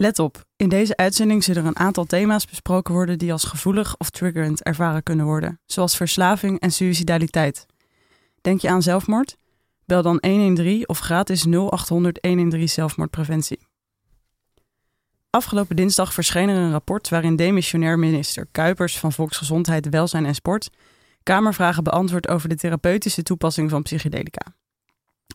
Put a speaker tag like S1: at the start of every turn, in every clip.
S1: Let op, in deze uitzending zullen er een aantal thema's besproken worden die als gevoelig of triggerend ervaren kunnen worden, zoals verslaving en suicidaliteit. Denk je aan zelfmoord? Bel dan 113 of gratis 0800 113 zelfmoordpreventie. Afgelopen dinsdag verscheen er een rapport waarin demissionair minister Kuipers van Volksgezondheid, Welzijn en Sport Kamervragen beantwoordt over de therapeutische toepassing van psychedelica.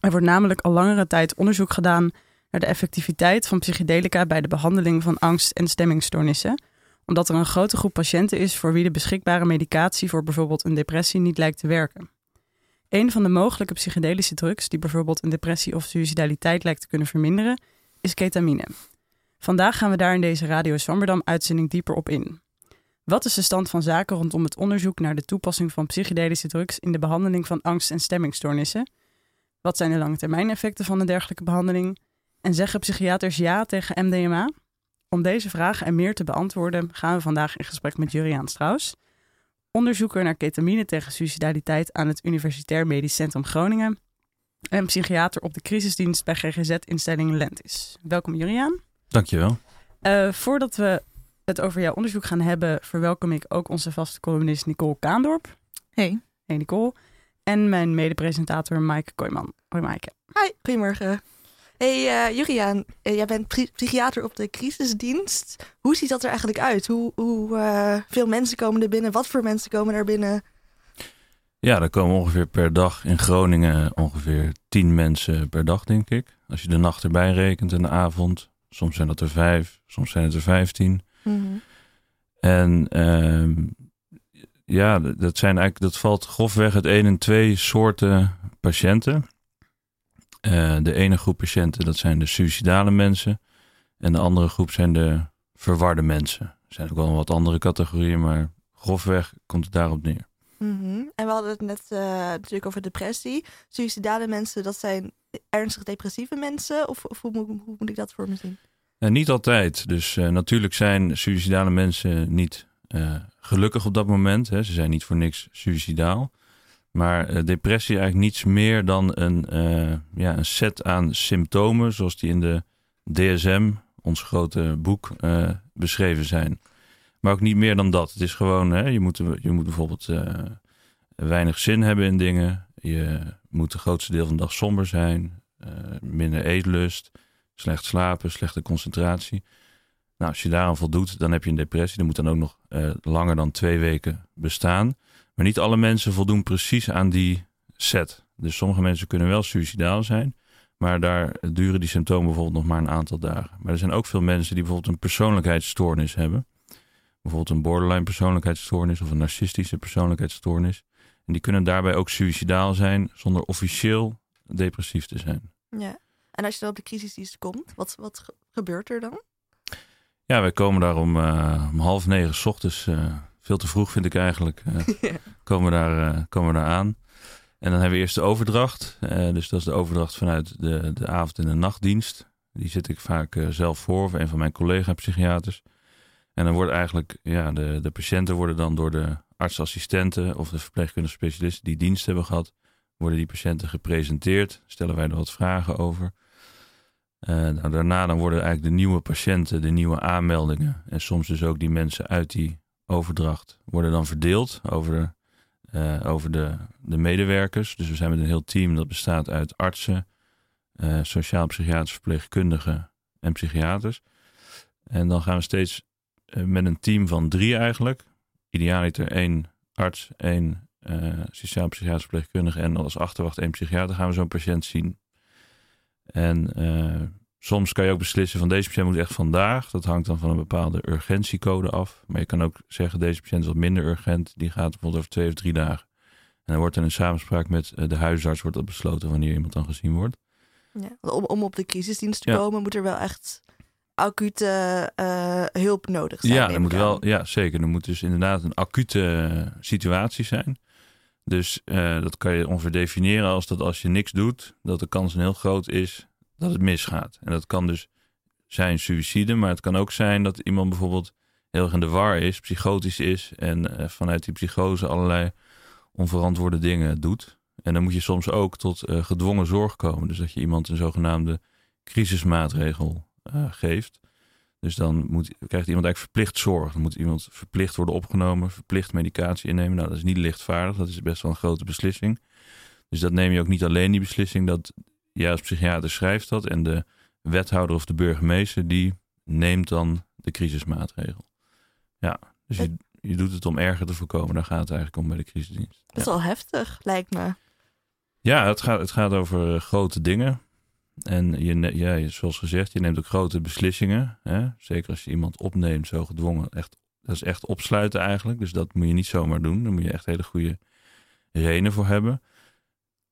S1: Er wordt namelijk al langere tijd onderzoek gedaan naar de effectiviteit van psychedelica bij de behandeling van angst- en stemmingstoornissen, omdat er een grote groep patiënten is voor wie de beschikbare medicatie voor bijvoorbeeld een depressie niet lijkt te werken. Een van de mogelijke psychedelische drugs die bijvoorbeeld een depressie of suicidaliteit lijkt te kunnen verminderen, is ketamine. Vandaag gaan we daar in deze Radio Zwammerdam uitzending dieper op in. Wat is de stand van zaken rondom het onderzoek naar de toepassing van psychedelische drugs in de behandeling van angst- en stemmingstoornissen? Wat zijn de lange termijn effecten van een dergelijke behandeling? En zeggen psychiaters ja tegen MDMA? Om deze vragen en meer te beantwoorden gaan we vandaag in gesprek met Juriaan Strauss, onderzoeker naar ketamine tegen suicidaliteit aan het Universitair Medisch Centrum Groningen en psychiater op de crisisdienst bij GGZ-instelling Lentis. Welkom Juriaan.
S2: Dankjewel.
S1: Uh, voordat we het over jouw onderzoek gaan hebben, verwelkom ik ook onze vaste columnist Nicole Kaandorp.
S3: Hey.
S1: Hey Nicole. En mijn medepresentator Maaike Kooijman. Hoi Maaike.
S3: Hi, goedemorgen. Hey uh, Juriaan, jij bent psychiater op de crisisdienst. Hoe ziet dat er eigenlijk uit? Hoe, hoe uh, veel mensen komen er binnen? Wat voor mensen komen er binnen?
S2: Ja, er komen ongeveer per dag in Groningen ongeveer tien mensen per dag, denk ik. Als je de nacht erbij rekent en de avond. Soms zijn dat er vijf, soms zijn het er vijftien. Mm -hmm. En ehm, ja, dat, zijn eigenlijk, dat valt grofweg het één en twee soorten patiënten. Uh, de ene groep patiënten, dat zijn de suicidale mensen. En de andere groep zijn de verwarde mensen. Er zijn ook wel wat andere categorieën, maar grofweg komt het daarop neer.
S3: Mm -hmm. En we hadden het net uh, natuurlijk over depressie. Suicidale mensen, dat zijn ernstig depressieve mensen? Of, of hoe, hoe, hoe, moet ik dat voor me zien?
S2: Uh, niet altijd. Dus natuurlijk zijn suicidale mensen niet gelukkig op dat moment. Hè. Ze zijn niet voor niks suicidaal. Maar uh, depressie eigenlijk niets meer dan een, uh, ja, een set aan symptomen, zoals die in de DSM, ons grote boek, uh, beschreven zijn. Maar ook niet meer dan dat. Het is gewoon, hè, je, moet, je moet bijvoorbeeld weinig zin hebben in dingen. Je moet het grootste deel van de dag somber zijn, minder eetlust, slecht slapen, slechte concentratie. Nou, als je daaraan voldoet, dan heb je een depressie. Dat moet dan ook nog langer dan twee weken bestaan. Maar niet alle mensen voldoen precies aan die set. Dus sommige mensen kunnen wel suicidaal zijn, maar daar duren die symptomen bijvoorbeeld nog maar een aantal dagen. Maar er zijn ook veel mensen die bijvoorbeeld een persoonlijkheidsstoornis hebben. Bijvoorbeeld een borderline persoonlijkheidsstoornis of een narcistische persoonlijkheidsstoornis. En die kunnen daarbij ook suicidaal zijn zonder officieel depressief te zijn.
S3: Ja, en als je dan op de crisisdienst komt, wat, wat gebeurt er dan?
S2: Ja, wij komen daar om, uh, om half negen s ochtends uh, veel te vroeg vind ik eigenlijk. Uh, ja. komen, we daar, uh, komen we daar aan. En dan hebben we eerst de overdracht. Uh, dus dat is de overdracht vanuit de, de avond- en de nachtdienst. Die zit ik vaak zelf voor, of een van mijn collega-psychiaters. En dan worden eigenlijk, ja, de, de patiënten worden dan door de artsassistenten of de verpleegkundige specialisten die dienst hebben gehad, worden die patiënten gepresenteerd. Stellen wij er wat vragen over. nou, daarna dan worden eigenlijk de nieuwe patiënten, de nieuwe aanmeldingen en soms dus ook die mensen uit die overdracht worden dan verdeeld over, uh, over de, de medewerkers. Dus we zijn met een heel team dat bestaat uit artsen, uh, sociaal-psychiatrische verpleegkundigen en psychiaters. En dan gaan we steeds uh, met een team van drie eigenlijk. Idealiter één arts, één sociaal-psychiatrische verpleegkundige en als achterwacht één psychiater gaan we zo'n patiënt zien. En Soms kan je ook beslissen van deze patiënt moet echt vandaag. Dat hangt dan van een bepaalde urgentiecode af. Maar je kan ook zeggen deze patiënt is wat minder urgent. Die gaat bijvoorbeeld over twee of drie dagen. En dan wordt er in samenspraak met de huisarts wordt dat besloten wanneer iemand dan gezien wordt.
S3: Ja, om, om op de crisisdienst te ja. komen moet er wel echt acute uh, hulp nodig zijn.
S2: Ja, moet wel, ja, zeker. Er moet dus inderdaad een acute situatie zijn. Dus uh, dat kan je ongeveer definiëren als dat als je niks doet, dat de kans een heel groot is dat het misgaat. En dat kan dus zijn suïcide, maar het kan ook zijn dat iemand bijvoorbeeld heel erg in de war is, psychotisch is en uh, vanuit die psychose allerlei onverantwoorde dingen doet. En dan moet je soms ook tot uh, gedwongen zorg komen. Dus dat je iemand een zogenaamde crisismaatregel geeft. Dus dan moet, krijgt iemand eigenlijk verplicht zorg. Dan moet iemand verplicht worden opgenomen, verplicht medicatie innemen. Nou, dat is niet lichtvaardig. Dat is best wel een grote beslissing. Dus dat neem je ook niet alleen die beslissing. Dat jij als psychiater schrijft dat. En de wethouder of de burgemeester die neemt dan de crisismaatregel. Ja, dus je, je doet het om erger te voorkomen. Daar gaat het eigenlijk om bij de crisisdienst.
S3: Dat is wel heftig, lijkt me.
S2: Ja, het gaat, het gaat over eh, grote dingen. En je, ja, zoals gezegd, je neemt ook grote beslissingen. Hè? Zeker als je iemand opneemt, zo gedwongen. Echt, dat is echt opsluiten eigenlijk. Dus dat moet je niet zomaar doen. Daar moet je echt hele goede redenen voor hebben.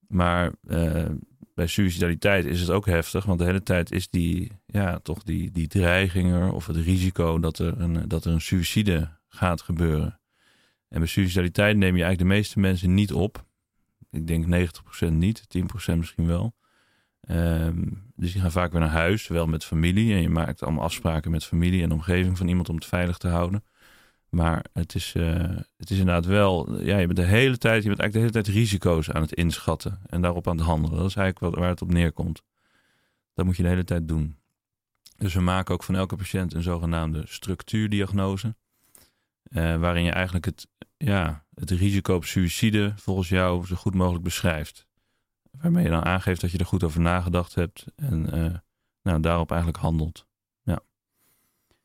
S2: Maar uh, bij suicidaliteit is het ook heftig. Want de hele tijd is die, ja, toch die, die dreiging er. Of het risico dat er een, dat er een suïcide gaat gebeuren. En bij suicidaliteit neem je eigenlijk de meeste mensen niet op. Ik denk 90% niet, 10% misschien wel. Um, dus die gaan vaak weer naar huis, wel met familie. En je maakt allemaal afspraken met familie en omgeving van iemand om het veilig te houden. Maar het is, uh, het is inderdaad wel, ja, je bent de hele tijd, je bent eigenlijk de hele tijd risico's aan het inschatten en daarop aan het handelen. Dat is eigenlijk wat, waar het op neerkomt. Dat moet je de hele tijd doen. Dus we maken ook van elke patiënt een zogenaamde structuurdiagnose. Uh, waarin je eigenlijk het, ja, het risico op suïcide volgens jou zo goed mogelijk beschrijft waarmee je dan aangeeft dat je er goed over nagedacht hebt en uh, nou, daarop eigenlijk handelt.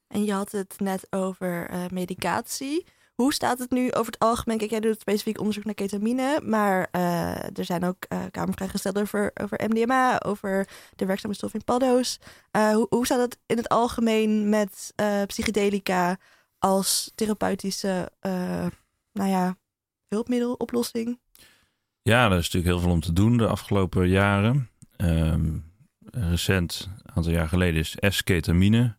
S3: En je had het net over uh, medicatie. Hoe staat het nu over het algemeen? Kijk, jij doet specifiek onderzoek naar ketamine, maar uh, er zijn ook kamervrijgestelde over, over MDMA, over de werkzame stof in paddo's. Hoe, hoe, staat het in het algemeen met psychedelica als therapeutische nou ja, hulpmiddeloplossing?
S2: Ja, er is natuurlijk heel veel om te doen de afgelopen jaren. Um, recent, een aantal jaar geleden, is S-ketamine.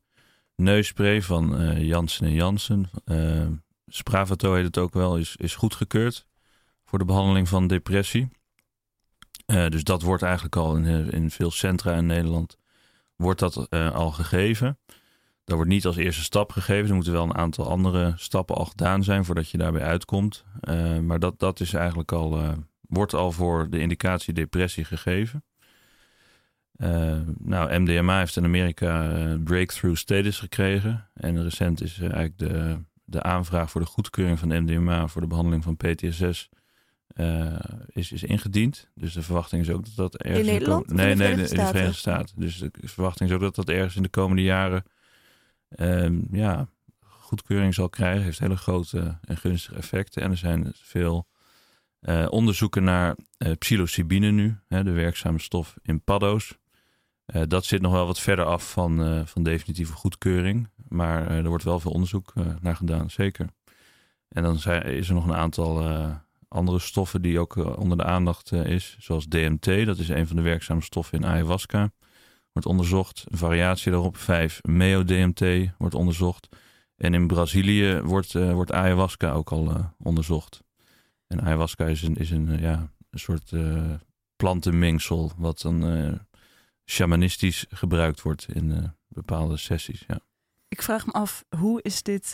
S2: Neusspray van uh, Janssen en Janssen. Uh, Spravato heet het ook wel, is, is goedgekeurd voor de behandeling van depressie. Uh, dus dat wordt eigenlijk al in, in veel centra in Nederland wordt dat al gegeven. Dat wordt niet als eerste stap gegeven. Er moeten wel een aantal andere stappen al gedaan zijn voordat je daarbij uitkomt. maar dat, dat is eigenlijk al wordt al voor de indicatie depressie gegeven. Uh, nou, MDMA heeft in Amerika uh, breakthrough status gekregen. En recent is uh, eigenlijk de, de aanvraag voor de goedkeuring van MDMA voor de behandeling van PTSS is, is ingediend. Dus de verwachting is ook dat dat ergens...
S3: In Nederland?
S2: De nee, nee, in de Verenigde Staten. Dus de verwachting is ook dat dat ergens in de komende jaren ehm, ja, goedkeuring zal krijgen. Heeft hele grote en gunstige effecten. En er zijn veel uh, onderzoeken naar uh, psilocybine nu, hè, de werkzame stof in paddo's. Uh, dat zit nog wel wat verder af van, van definitieve goedkeuring. Maar er wordt wel veel onderzoek naar gedaan, zeker. En dan zijn, is er nog een aantal andere stoffen die ook onder de aandacht is. Zoals DMT, dat is een van de werkzame stoffen in ayahuasca. Wordt onderzocht. Een variatie daarop, 5-MeO-DMT, wordt onderzocht. En in Brazilië wordt, wordt ayahuasca ook al onderzocht. En ayahuasca is een, is een, ja, een soort plantenmengsel wat dan shamanistisch gebruikt wordt in uh, bepaalde sessies. Ja.
S1: Ik vraag me af, hoe is dit,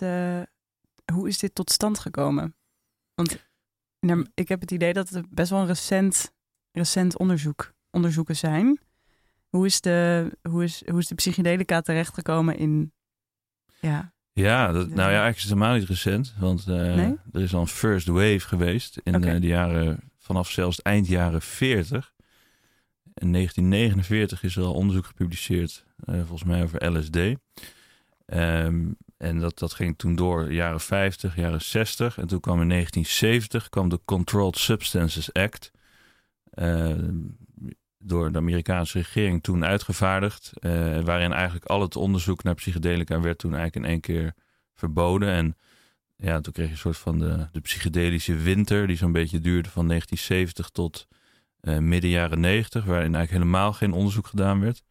S1: hoe is dit tot stand gekomen? Want ik heb het idee dat het best wel een recent, recent onderzoek, onderzoeken zijn. Hoe is de, hoe is, hoe is de psychedelica terechtgekomen in ja,
S2: ja, dat, nou ja, eigenlijk is het helemaal niet recent. Want uh, er is al een first wave geweest in okay. de jaren, vanaf zelfs eind jaren 40. In 1949 is er al onderzoek gepubliceerd, uh, volgens mij over LSD. Um, en dat, dat ging toen door jaren 50, jaren 60. En toen kwam in 1970 kwam de Controlled Substances Act. Ehm, door de Amerikaanse regering toen uitgevaardigd. Uh, waarin eigenlijk al het onderzoek naar psychedelica werd toen eigenlijk in één keer verboden. En ja, toen kreeg je een soort van de, de psychedelische winter, die zo'n beetje duurde van 1970 tot midden jaren 90, waarin eigenlijk helemaal geen onderzoek gedaan werd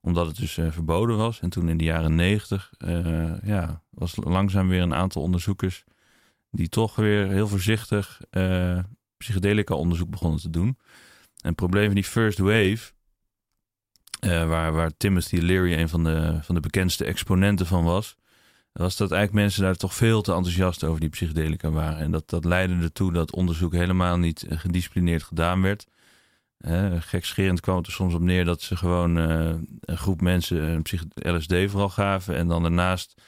S2: omdat het dus uh, verboden was. En toen in de jaren 90 uh, ja, was langzaam weer een aantal onderzoekers die toch weer heel voorzichtig uh, psychedelica onderzoek begonnen te doen. En het probleem van die first wave, waar, waar Timothy Leary een van de, van de bekendste exponenten van was, was dat eigenlijk mensen daar toch veel te enthousiast over die psychedelica waren. En dat, dat leidde ertoe dat onderzoek helemaal niet gedisciplineerd gedaan werd. Gekscherend kwam het er soms op neer dat ze gewoon eh, een groep mensen een LSD vooral gaven. En dan daarnaast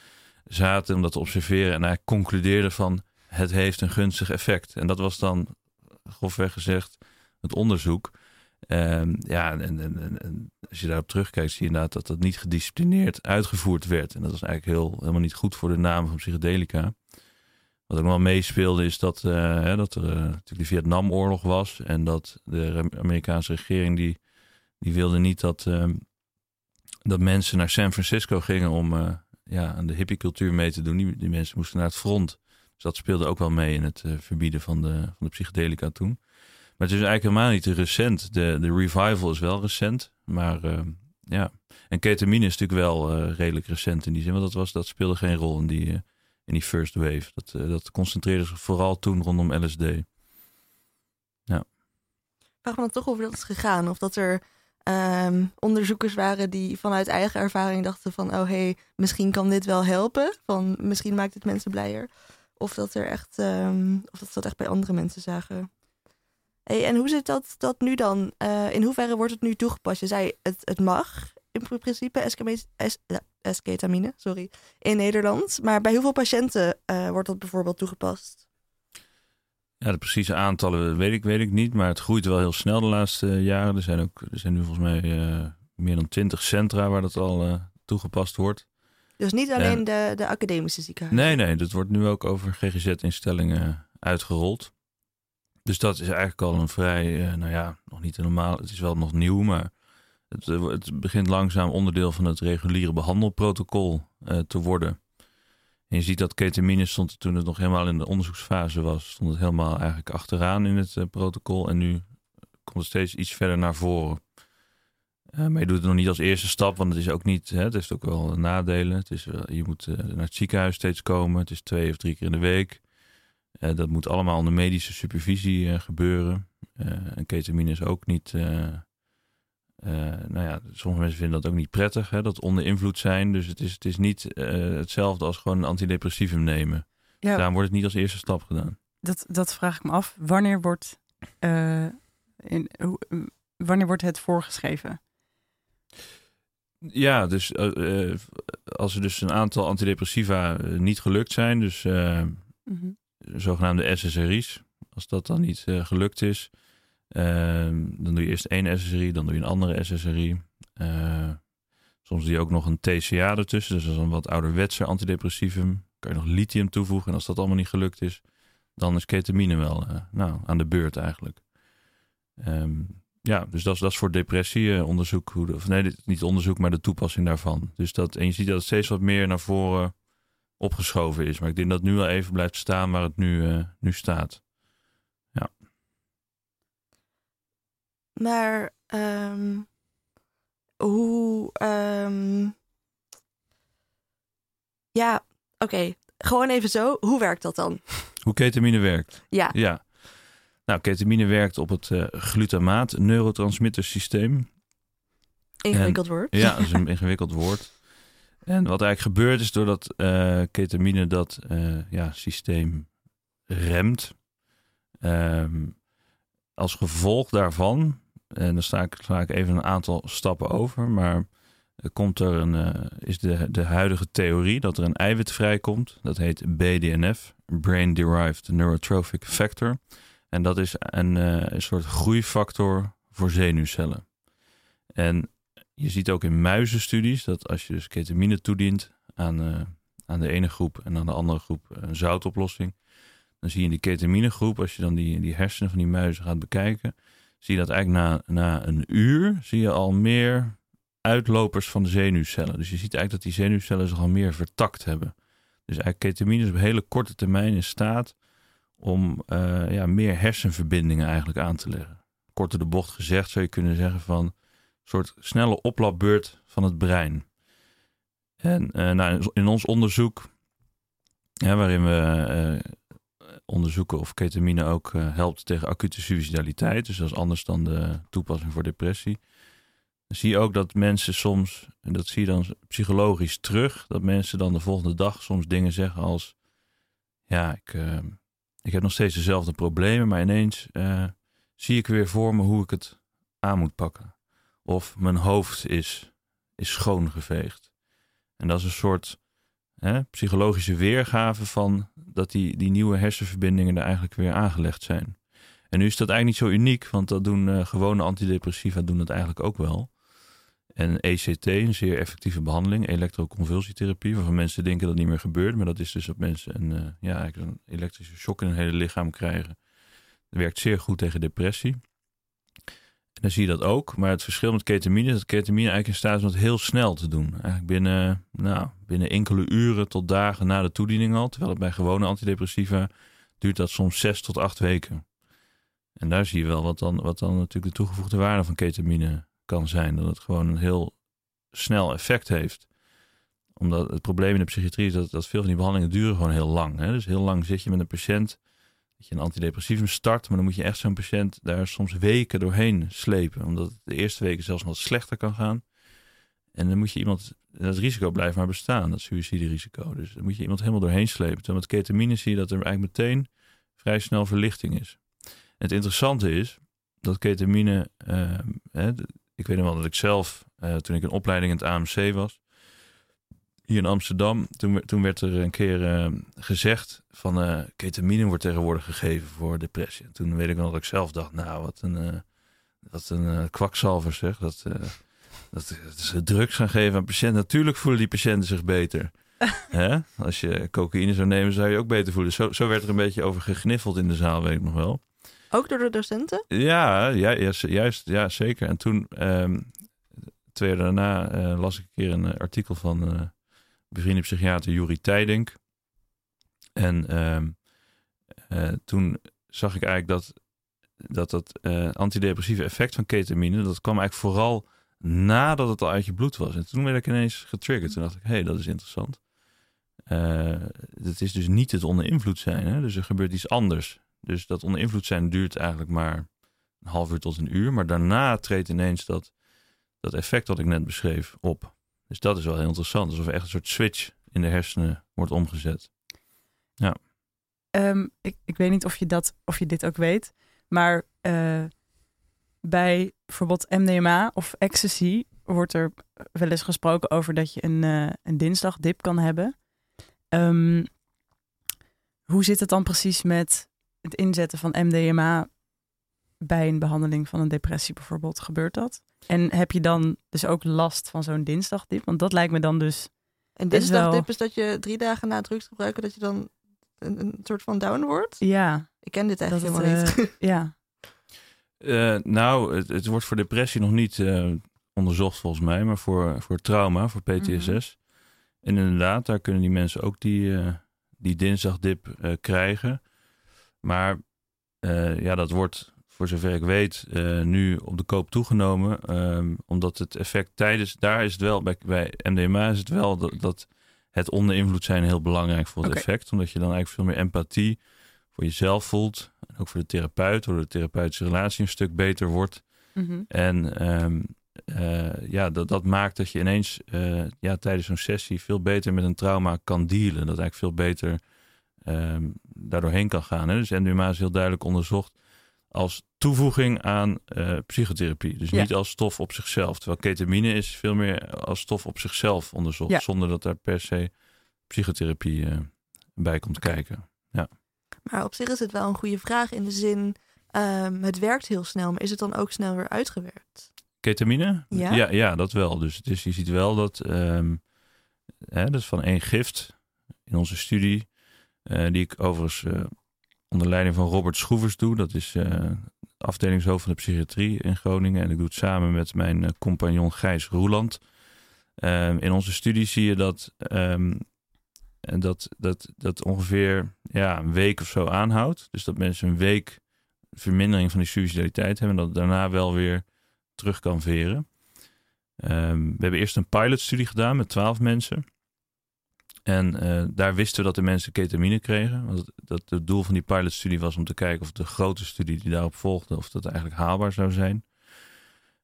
S2: zaten om dat te observeren. En hij concludeerde van het heeft een gunstig effect. En dat was dan grofweg gezegd het onderzoek. Um, ja, en, en, en, als je daarop terugkijkt, zie je inderdaad dat dat niet gedisciplineerd uitgevoerd werd. En dat was eigenlijk heel, helemaal niet goed voor de naam van psychedelica. Wat ook wel meespeelde is dat, uh, dat er uh, natuurlijk de Vietnamoorlog was. En dat de Amerikaanse regering die, die wilde niet dat, uh, dat mensen naar San Francisco gingen om uh, ja, aan de hippiecultuur mee te doen. Die, die mensen moesten naar het front. Dus dat speelde ook wel mee in het verbieden van de, van de psychedelica toen. Maar het is eigenlijk helemaal niet recent. De, de revival is wel recent. Maar uh, ja. En ketamine is natuurlijk wel redelijk recent in die zin. Want dat, was, dat speelde geen rol in die, in die first wave. Dat, dat concentreerde zich vooral toen rondom LSD. Ja.
S3: me dan toch over dat is gegaan. Of dat er um, onderzoekers waren die vanuit eigen ervaring dachten van... oh hey, misschien kan dit wel helpen. Van, misschien maakt het mensen blijer. Of dat, er echt, um, of dat ze dat echt bij andere mensen zagen. En hoe zit dat, dat nu dan? Uh, in hoeverre wordt het nu toegepast? Je zei het, het mag in principe esketamine, sorry, in Nederland. Maar bij hoeveel patiënten uh, wordt dat bijvoorbeeld toegepast?
S2: Ja, de precieze aantallen weet ik, weet ik niet. Maar het groeit wel heel snel de laatste jaren. Er zijn, ook, er zijn nu volgens mij uh, meer dan twintig centra waar dat al toegepast wordt.
S3: Dus niet alleen de, de academische ziekenhuizen?
S2: Nee, nee. Dat wordt nu ook over GGZ-instellingen uitgerold. Dus dat is eigenlijk al een vrij, nou ja, nog niet normaal. Het is wel nog nieuw, maar het, eh, het begint langzaam onderdeel van het reguliere behandelprotocol uh, te worden. En je ziet dat ketamine stond toen het nog helemaal in de onderzoeksfase was, stond het helemaal eigenlijk achteraan in het uh, protocol. En nu komt het steeds iets verder naar voren. maar je doet het nog niet als eerste stap, want het is ook niet, hè, het heeft ook wel nadelen. Het is, je moet naar het ziekenhuis steeds komen. Het is twee of drie keer in de week. Dat moet allemaal onder medische supervisie gebeuren. En ketamine is ook niet. Nou ja, sommige mensen vinden dat ook niet prettig, hè, dat onder invloed zijn. Dus het is, het is niet hetzelfde als gewoon een antidepressivum nemen. Ja, Daarom wordt het niet als eerste stap gedaan.
S1: Dat, dat vraag ik me af. Wanneer wordt, in, wanneer wordt het voorgeschreven?
S2: Ja, dus als er dus een aantal antidepressiva niet gelukt zijn, dus mm -hmm zogenaamde SSRI's. Als dat dan niet uh, gelukt is, dan doe je eerst één SSRI, dan doe je een andere SSRI. Uh, soms doe je ook nog een TCA ertussen, dus dat is een wat ouderwetse antidepressivum. Kan je nog lithium toevoegen en als dat allemaal niet gelukt is, dan is ketamine wel eh, nou, aan de beurt eigenlijk. Um, ja, dus dat is, dat is voor depressie onderzoek. Hoe de, of nee, niet onderzoek, maar de toepassing daarvan. Dus dat, en je ziet dat het steeds wat meer naar voren opgeschoven is. Maar ik denk dat het nu wel even blijft staan waar het nu, nu staat.
S3: Maar um, hoe. Um, ja, oké. Okay. Gewoon even zo. Hoe werkt dat dan?
S2: Hoe ketamine werkt?
S3: Ja.
S2: Ja. Nou, ketamine werkt op het uh, glutamaat neurotransmittersysteem.
S3: Ingewikkeld woord.
S2: Ja, dat is een ingewikkeld woord. En wat eigenlijk gebeurt is doordat uh, ketamine dat uh, ja, systeem remt. Um, als gevolg daarvan, en dan sta ik, sla even een aantal stappen over, maar komt er een, uh, is de, de huidige theorie dat er een eiwit vrijkomt. Dat heet BDNF, Brain Derived Neurotrophic Factor. En dat is een, een soort groeifactor voor zenuwcellen. En je ziet ook in muizenstudies dat als je dus ketamine toedient aan, aan de ene groep en aan de andere groep een zoutoplossing, dan zie je in die ketaminegroep, als je dan die, die hersenen van die muizen gaat bekijken, zie je dat eigenlijk na, na een uur zie je al meer uitlopers van de zenuwcellen. Dus je ziet eigenlijk dat die zenuwcellen zich al meer vertakt hebben. Dus eigenlijk ketamine is op hele korte termijn in staat om uh, ja, meer hersenverbindingen eigenlijk aan te leggen. Korter de bocht gezegd zou je kunnen zeggen van soort snelle oplapbeurt van het brein. En uh, nou, in ons onderzoek, waarin we uh, onderzoeken of ketamine ook uh, helpt tegen acute suicidaliteit, dus dat is anders dan de toepassing voor depressie, dan zie je ook dat mensen soms, en dat zie je dan psychologisch terug, dat mensen dan de volgende dag soms dingen zeggen als, ja, ik, ik heb nog steeds dezelfde problemen, maar ineens zie ik weer voor me hoe ik het aan moet pakken. Of mijn hoofd is, is schoongeveegd. En dat is een soort psychologische weergave van dat die, die nieuwe hersenverbindingen er eigenlijk weer aangelegd zijn. En nu is dat eigenlijk niet zo uniek, want dat doen uh, gewone antidepressiva doen dat eigenlijk ook wel. En ECT, een zeer effectieve behandeling, elektroconvulsietherapie, waarvan mensen denken dat het niet meer gebeurt. Maar dat is dus dat mensen een, uh, ja, een elektrische shock in hun hele lichaam krijgen. Dat werkt zeer goed tegen depressie. Dan zie je dat ook. Maar het verschil met ketamine is dat ketamine eigenlijk in staat is om het heel snel te doen. Eigenlijk binnen, nou, binnen enkele uren tot dagen na de toediening al. Terwijl het bij gewone antidepressiva duurt dat soms zes tot acht weken. En daar zie je wel wat dan, wat dan natuurlijk de toegevoegde waarde van ketamine kan zijn. Dat het gewoon een heel snel effect heeft. Omdat het probleem in de psychiatrie is dat, dat veel van die behandelingen duren gewoon heel lang. Hè? Dus heel lang zit je met een patiënt dat je een antidepressivum start, maar dan moet je echt zo'n patiënt daar soms weken doorheen slepen. Omdat de eerste weken zelfs wat slechter kan gaan. En dan moet je iemand, dat risico blijft maar bestaan, dat suïciderisico. Dus dan moet je iemand helemaal doorheen slepen. Terwijl met ketamine zie je dat er eigenlijk meteen vrij snel verlichting is. Het interessante is dat ketamine, uh, hè, ik weet nog wel dat ik zelf, uh, toen ik een opleiding in het AMC was, hier in Amsterdam, toen, toen werd er een keer uh, gezegd van uh, ketamine wordt tegenwoordig gegeven voor depressie. En toen weet ik nog dat ik zelf dacht, nou wat een, uh, wat een kwakzalver zeg. Dat, dat, dat ze drugs gaan geven aan patiënten. Natuurlijk voelen die patiënten zich beter. Hè? Als je cocaïne zou nemen, zou je ook beter voelen. Zo, zo werd er een beetje over gegniffeld in de zaal, weet ik nog wel.
S3: Ook door de docenten?
S2: Ja, ja juist, ja, zeker. En toen, um, twee jaar daarna, las ik een keer een artikel van bevriende psychiater Juri Tijdink. En uh, uh, toen zag ik eigenlijk dat dat, dat uh, antidepressieve effect van ketamine, dat kwam eigenlijk vooral nadat het al uit je bloed was. En toen werd ik ineens getriggerd. Toen dacht ik, hé, hey, dat is interessant. Uh, het is dus niet het onder invloed zijn. Hè? Dus er gebeurt iets anders. Dus dat onder invloed zijn duurt eigenlijk maar een half uur tot een uur. Maar daarna treedt ineens dat, dat effect dat ik net beschreef op. Dus dat is wel heel interessant. Alsof er echt een soort switch in de hersenen wordt omgezet. Ja.
S1: Um, ik, ik weet niet of je, dat, of je dit ook weet. Maar uh, bij bijvoorbeeld MDMA of ecstasy wordt er wel eens gesproken over dat je een, uh, een dinsdagdip kan hebben. Um, hoe zit het dan precies met het inzetten van MDMA bij een behandeling van een depressie bijvoorbeeld? Gebeurt dat? En heb je dan dus ook last van zo'n dinsdagdip? Want dat lijkt me dan dus.
S3: En dinsdagdip wel... is dat je drie dagen na drugs gebruiken, dat je dan een, een soort van down wordt?
S1: Ja.
S3: Ik ken dit echt helemaal het, niet.
S1: Uh, ja.
S2: Uh, nou, het, het, wordt voor depressie nog niet uh, onderzocht volgens mij, maar voor, voor trauma, voor PTSS. Mm -hmm. En inderdaad, daar kunnen die mensen ook die, die dinsdagdip krijgen. Maar ja, dat wordt voor zover ik weet, uh, nu op de koop toegenomen. Um, omdat het effect tijdens, daar is het wel, bij, bij MDMA is het wel dat, dat het onder invloed zijn heel belangrijk voor het okay. effect. Omdat je dan eigenlijk veel meer empathie voor jezelf voelt. En ook voor de therapeut, waardoor de therapeutische relatie een stuk beter wordt.
S1: Mm -hmm.
S2: En um, uh, ja, dat, dat maakt dat je ineens uh, ja, tijdens zo'n sessie veel beter met een trauma kan dealen. Dat eigenlijk veel beter um, daardoorheen kan gaan. Hè? Dus MDMA is heel duidelijk onderzocht als toevoeging aan uh, psychotherapie. Dus ja. niet als stof op zichzelf. Terwijl ketamine is veel meer als stof op zichzelf onderzocht. Ja. Zonder dat daar per se psychotherapie uh, bij komt kijken. Ja.
S3: Maar op zich is het wel een goede vraag in de zin... Um, het werkt heel snel, maar is het dan ook snel weer uitgewerkt?
S2: Ketamine?
S3: Ja,
S2: ja, ja dat wel. Dus het is, je ziet wel dat... Um, hè, dat is van één gift in onze studie... Uh, die ik overigens onder leiding van Robert Schroevers doe. Dat is uh, afdelingshoofd van de psychiatrie in Groningen. En ik doe het samen met mijn uh, compagnon Gijs Roeland. Um, in onze studie zie je dat, um, dat, dat, dat ongeveer ja, een week of zo aanhoudt. Dus dat mensen een week vermindering van die suicidaliteit hebben. En dat daarna wel weer terug kan veren. Um, we hebben eerst een pilotstudie gedaan met twaalf mensen. En uh, daar wisten we dat de mensen ketamine kregen. Want dat het doel van die pilotstudie was om te kijken of de grote studie die daarop volgde, of dat eigenlijk haalbaar zou zijn.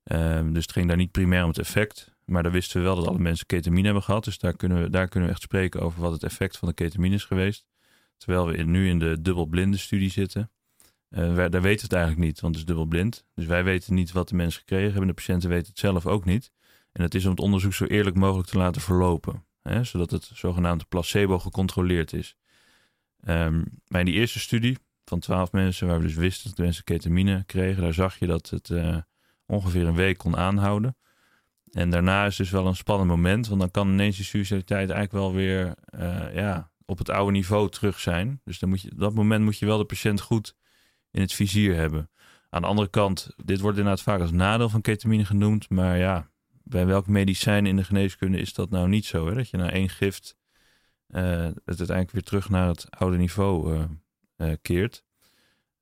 S2: Uh, dus het ging daar niet primair om het effect. Maar daar wisten we wel dat alle mensen ketamine hebben gehad. Dus daar kunnen we, daar kunnen we echt spreken over wat het effect van de ketamine is geweest. Terwijl we nu in de dubbelblinde studie zitten. Uh, daar weten we het eigenlijk niet, want het is dubbelblind. Dus wij weten niet wat de mensen gekregen hebben. De patiënten weten het zelf ook niet. En het is om het onderzoek zo eerlijk mogelijk te laten verlopen. Hè, zodat het zogenaamde placebo gecontroleerd is. Maar in die eerste studie van 12 mensen, waar we dus wisten dat mensen ketamine kregen, daar zag je dat het uh, ongeveer een week kon aanhouden. En daarna is dus wel een spannend moment, want dan kan ineens suicidaliteit eigenlijk wel weer uh, ja, op het oude niveau terug zijn. Dus dan moet je, op dat moment moet je wel de patiënt goed in het vizier hebben. Aan de andere kant, dit wordt inderdaad vaak als nadeel van ketamine genoemd, maar ja, bij welk medicijn in de geneeskunde is dat nou niet zo? Hè? Dat je na één gift uh, het uiteindelijk weer terug naar het oude niveau uh, uh, keert.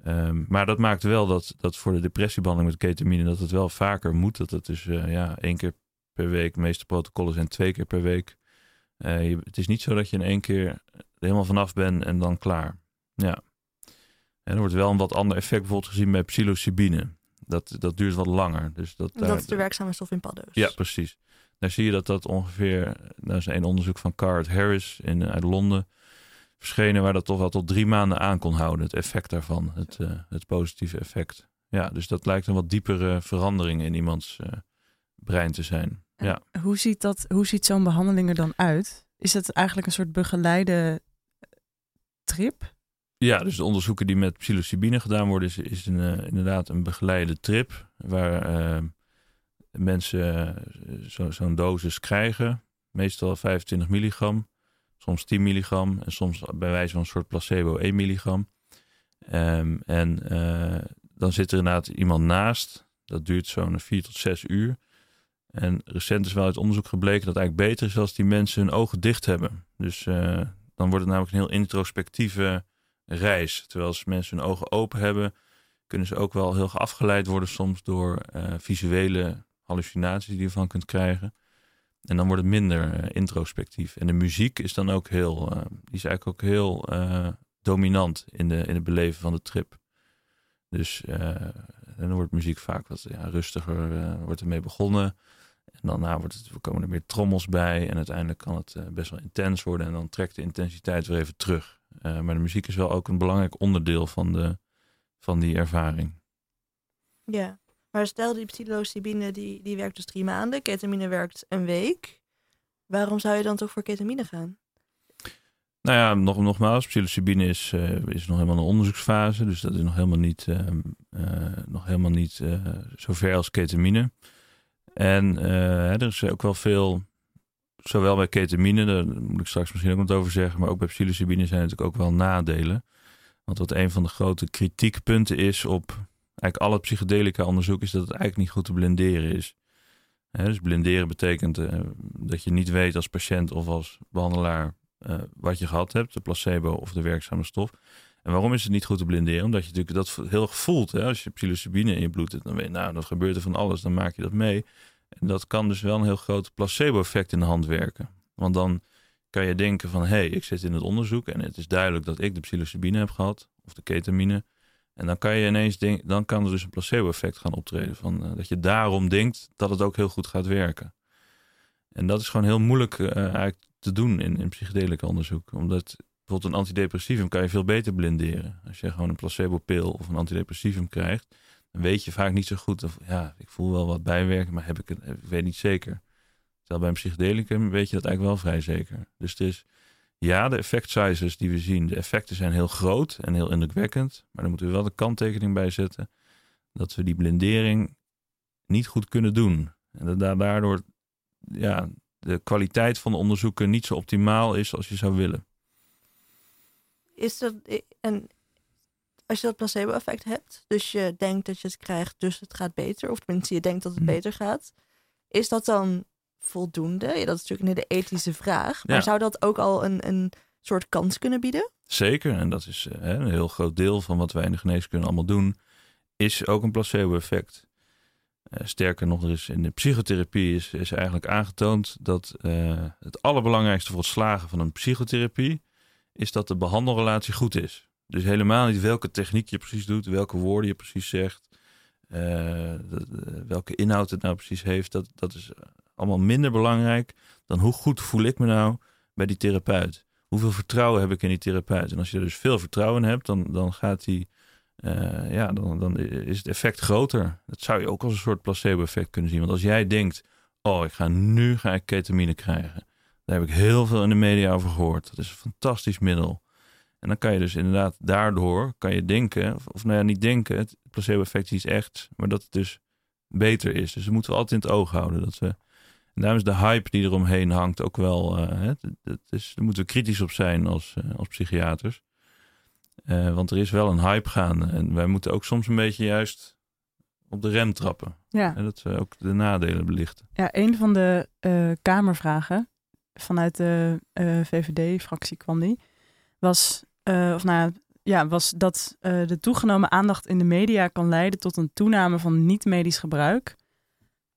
S2: Um, maar dat maakt wel dat, dat voor de depressiebehandeling met ketamine dat het wel vaker moet. Dat het dus ja, één keer per week, de meeste protocollen zijn twee keer per week. Het is niet zo dat je in één keer er helemaal vanaf bent en dan klaar. Ja. En er wordt wel een wat ander effect bijvoorbeeld gezien bij psilocybine dat, dat duurt wat langer. Dus dat,
S3: dat is de werkzame stof in paddo's.
S2: Ja, precies. Daar zie je dat dat ongeveer, daar is een onderzoek van Card Harris in, uit Londen verschenen, waar dat toch wel tot drie maanden aan kon houden, het effect daarvan, het, uh, het positieve effect. Ja, dus dat lijkt een wat diepere verandering in iemands uh, brein te zijn. ja.
S1: Hoe ziet, dat, hoe ziet zo'n behandeling er dan uit? Is het eigenlijk een soort begeleide trip?
S2: Ja, dus de onderzoeken die met psilocybine gedaan worden, is, is een, uh, inderdaad een begeleide trip. Waar uh, mensen uh, zo'n dosis krijgen. Meestal 25 milligram, soms 10 milligram en soms bij wijze van een soort placebo 1 milligram. Um, en dan zit er inderdaad iemand naast. Dat duurt zo'n 4 tot 6 uur. En recent is wel uit onderzoek gebleken dat het eigenlijk beter is als die mensen hun ogen dicht hebben. Dus dan wordt het namelijk een heel introspectieve reis. Terwijl als mensen hun ogen open hebben, kunnen ze ook wel heel afgeleid worden soms door uh, visuele hallucinaties die je ervan kunt krijgen. En dan wordt het minder uh, introspectief. En de muziek is dan ook heel, uh, die is eigenlijk ook heel dominant in, de, in het beleven van de trip. Dus dan wordt muziek vaak wat ja, rustiger, wordt ermee begonnen. En daarna wordt het, komen er meer trommels bij. En uiteindelijk kan het best wel intens worden. En dan trekt de intensiteit weer even terug. Uh, maar de muziek is wel ook een belangrijk onderdeel van, de, van die ervaring.
S3: Ja, maar stel die psilocybine die, die werkt dus drie maanden, ketamine werkt een week. Waarom zou je dan toch voor ketamine gaan?
S2: Nou ja, nog, nogmaals, psilocybine is, uh, is nog helemaal een onderzoeksfase. Dus dat is nog helemaal niet, uh, uh, nog helemaal niet zo ver als ketamine. En er is ook wel veel zowel bij ketamine, daar moet ik straks misschien ook wat over zeggen, maar ook bij psilocybine zijn natuurlijk ook wel nadelen. Want wat een van de grote kritiekpunten is op eigenlijk alle psychedelica onderzoek, is dat het eigenlijk niet goed te blinderen is. dus blinderen betekent uh, dat je niet weet als patiënt of als behandelaar uh, wat je gehad hebt, de placebo of de werkzame stof. En waarom is het niet goed te blinderen? Omdat je natuurlijk dat heel erg voelt. Hè? Als je psilocybine in je bloed hebt, dan weet je, nou, dat gebeurt er van alles, dan maak je dat mee. Dat kan dus wel een heel groot placebo-effect in de hand werken. Want dan kan je denken van, hé, hey, ik zit in het onderzoek en het is duidelijk dat ik de psilocybine heb gehad, of de ketamine. En dan kan je ineens dan kan er dus een placebo-effect gaan optreden. Van, uh, dat je daarom denkt dat het ook heel goed gaat werken. En dat is gewoon heel moeilijk uh, eigenlijk te doen in, in onderzoek. Omdat bijvoorbeeld een antidepressivum kan je veel beter blinderen. Als je gewoon een placebo-pil of een antidepressivum krijgt, weet je vaak niet zo goed. Of, ja, ik voel wel wat bijwerken, maar heb ik het, weet niet zeker. Terwijl bij een psychedelicum weet je dat eigenlijk wel vrij zeker. Dus het is, ja, de effect sizes die we zien, de effecten zijn heel groot en heel indrukwekkend. Maar dan moeten we wel de kanttekening bij zetten dat we die blindering niet goed kunnen doen. En dat daardoor ja, de kwaliteit van de onderzoeken niet zo optimaal is als je zou willen.
S3: Is dat, en als je dat placebo-effect hebt, dus je denkt dat je het krijgt, dus het gaat beter, of tenminste je denkt dat het mhm. beter gaat, is dat dan voldoende? Ja, dat is natuurlijk een hele ethische vraag, maar zou dat ook al een, een soort kans kunnen bieden?
S2: Zeker, en dat is hè, een heel groot deel van wat wij in de geneeskunde allemaal doen, is ook een placebo-effect. Uh, sterker nog, er is in de psychotherapie is, is eigenlijk aangetoond dat uh, het allerbelangrijkste voor het slagen van een psychotherapie is dat de behandelrelatie goed is. Dus helemaal niet welke techniek je precies doet, welke woorden je precies zegt, uh, welke inhoud het nou precies heeft. Dat, dat is allemaal minder belangrijk dan hoe goed voel ik me nou bij die therapeut. Hoeveel vertrouwen heb ik in die therapeut? En als je er dus veel vertrouwen in hebt, dan, dan gaat die ja, dan, dan is het effect groter. Dat zou je ook als een soort placebo-effect kunnen zien. Want als jij denkt, oh, ik ga nu ga ik ketamine krijgen. Daar heb ik heel veel in de media over gehoord. Dat is een fantastisch middel. En dan kan je dus inderdaad daardoor kan je denken, of, of nou ja, niet denken, het placebo-effect is iets echt, maar dat het dus beter is. Dus dat moeten we altijd in het oog houden. Dat we, en daarom is de hype die eromheen hangt ook wel, uh, hè, dat is, daar moeten we kritisch op zijn als, uh, als psychiaters. Uh, want er is wel een hype gaande en wij moeten ook soms een beetje juist op de rem trappen.
S1: Ja.
S2: En dat we ook de nadelen belichten.
S1: Ja, een van de Kamervragen vanuit de VVD-fractie kwam die, was, of nou ja, was dat de toegenomen aandacht in de media kan leiden tot een toename van niet-medisch gebruik.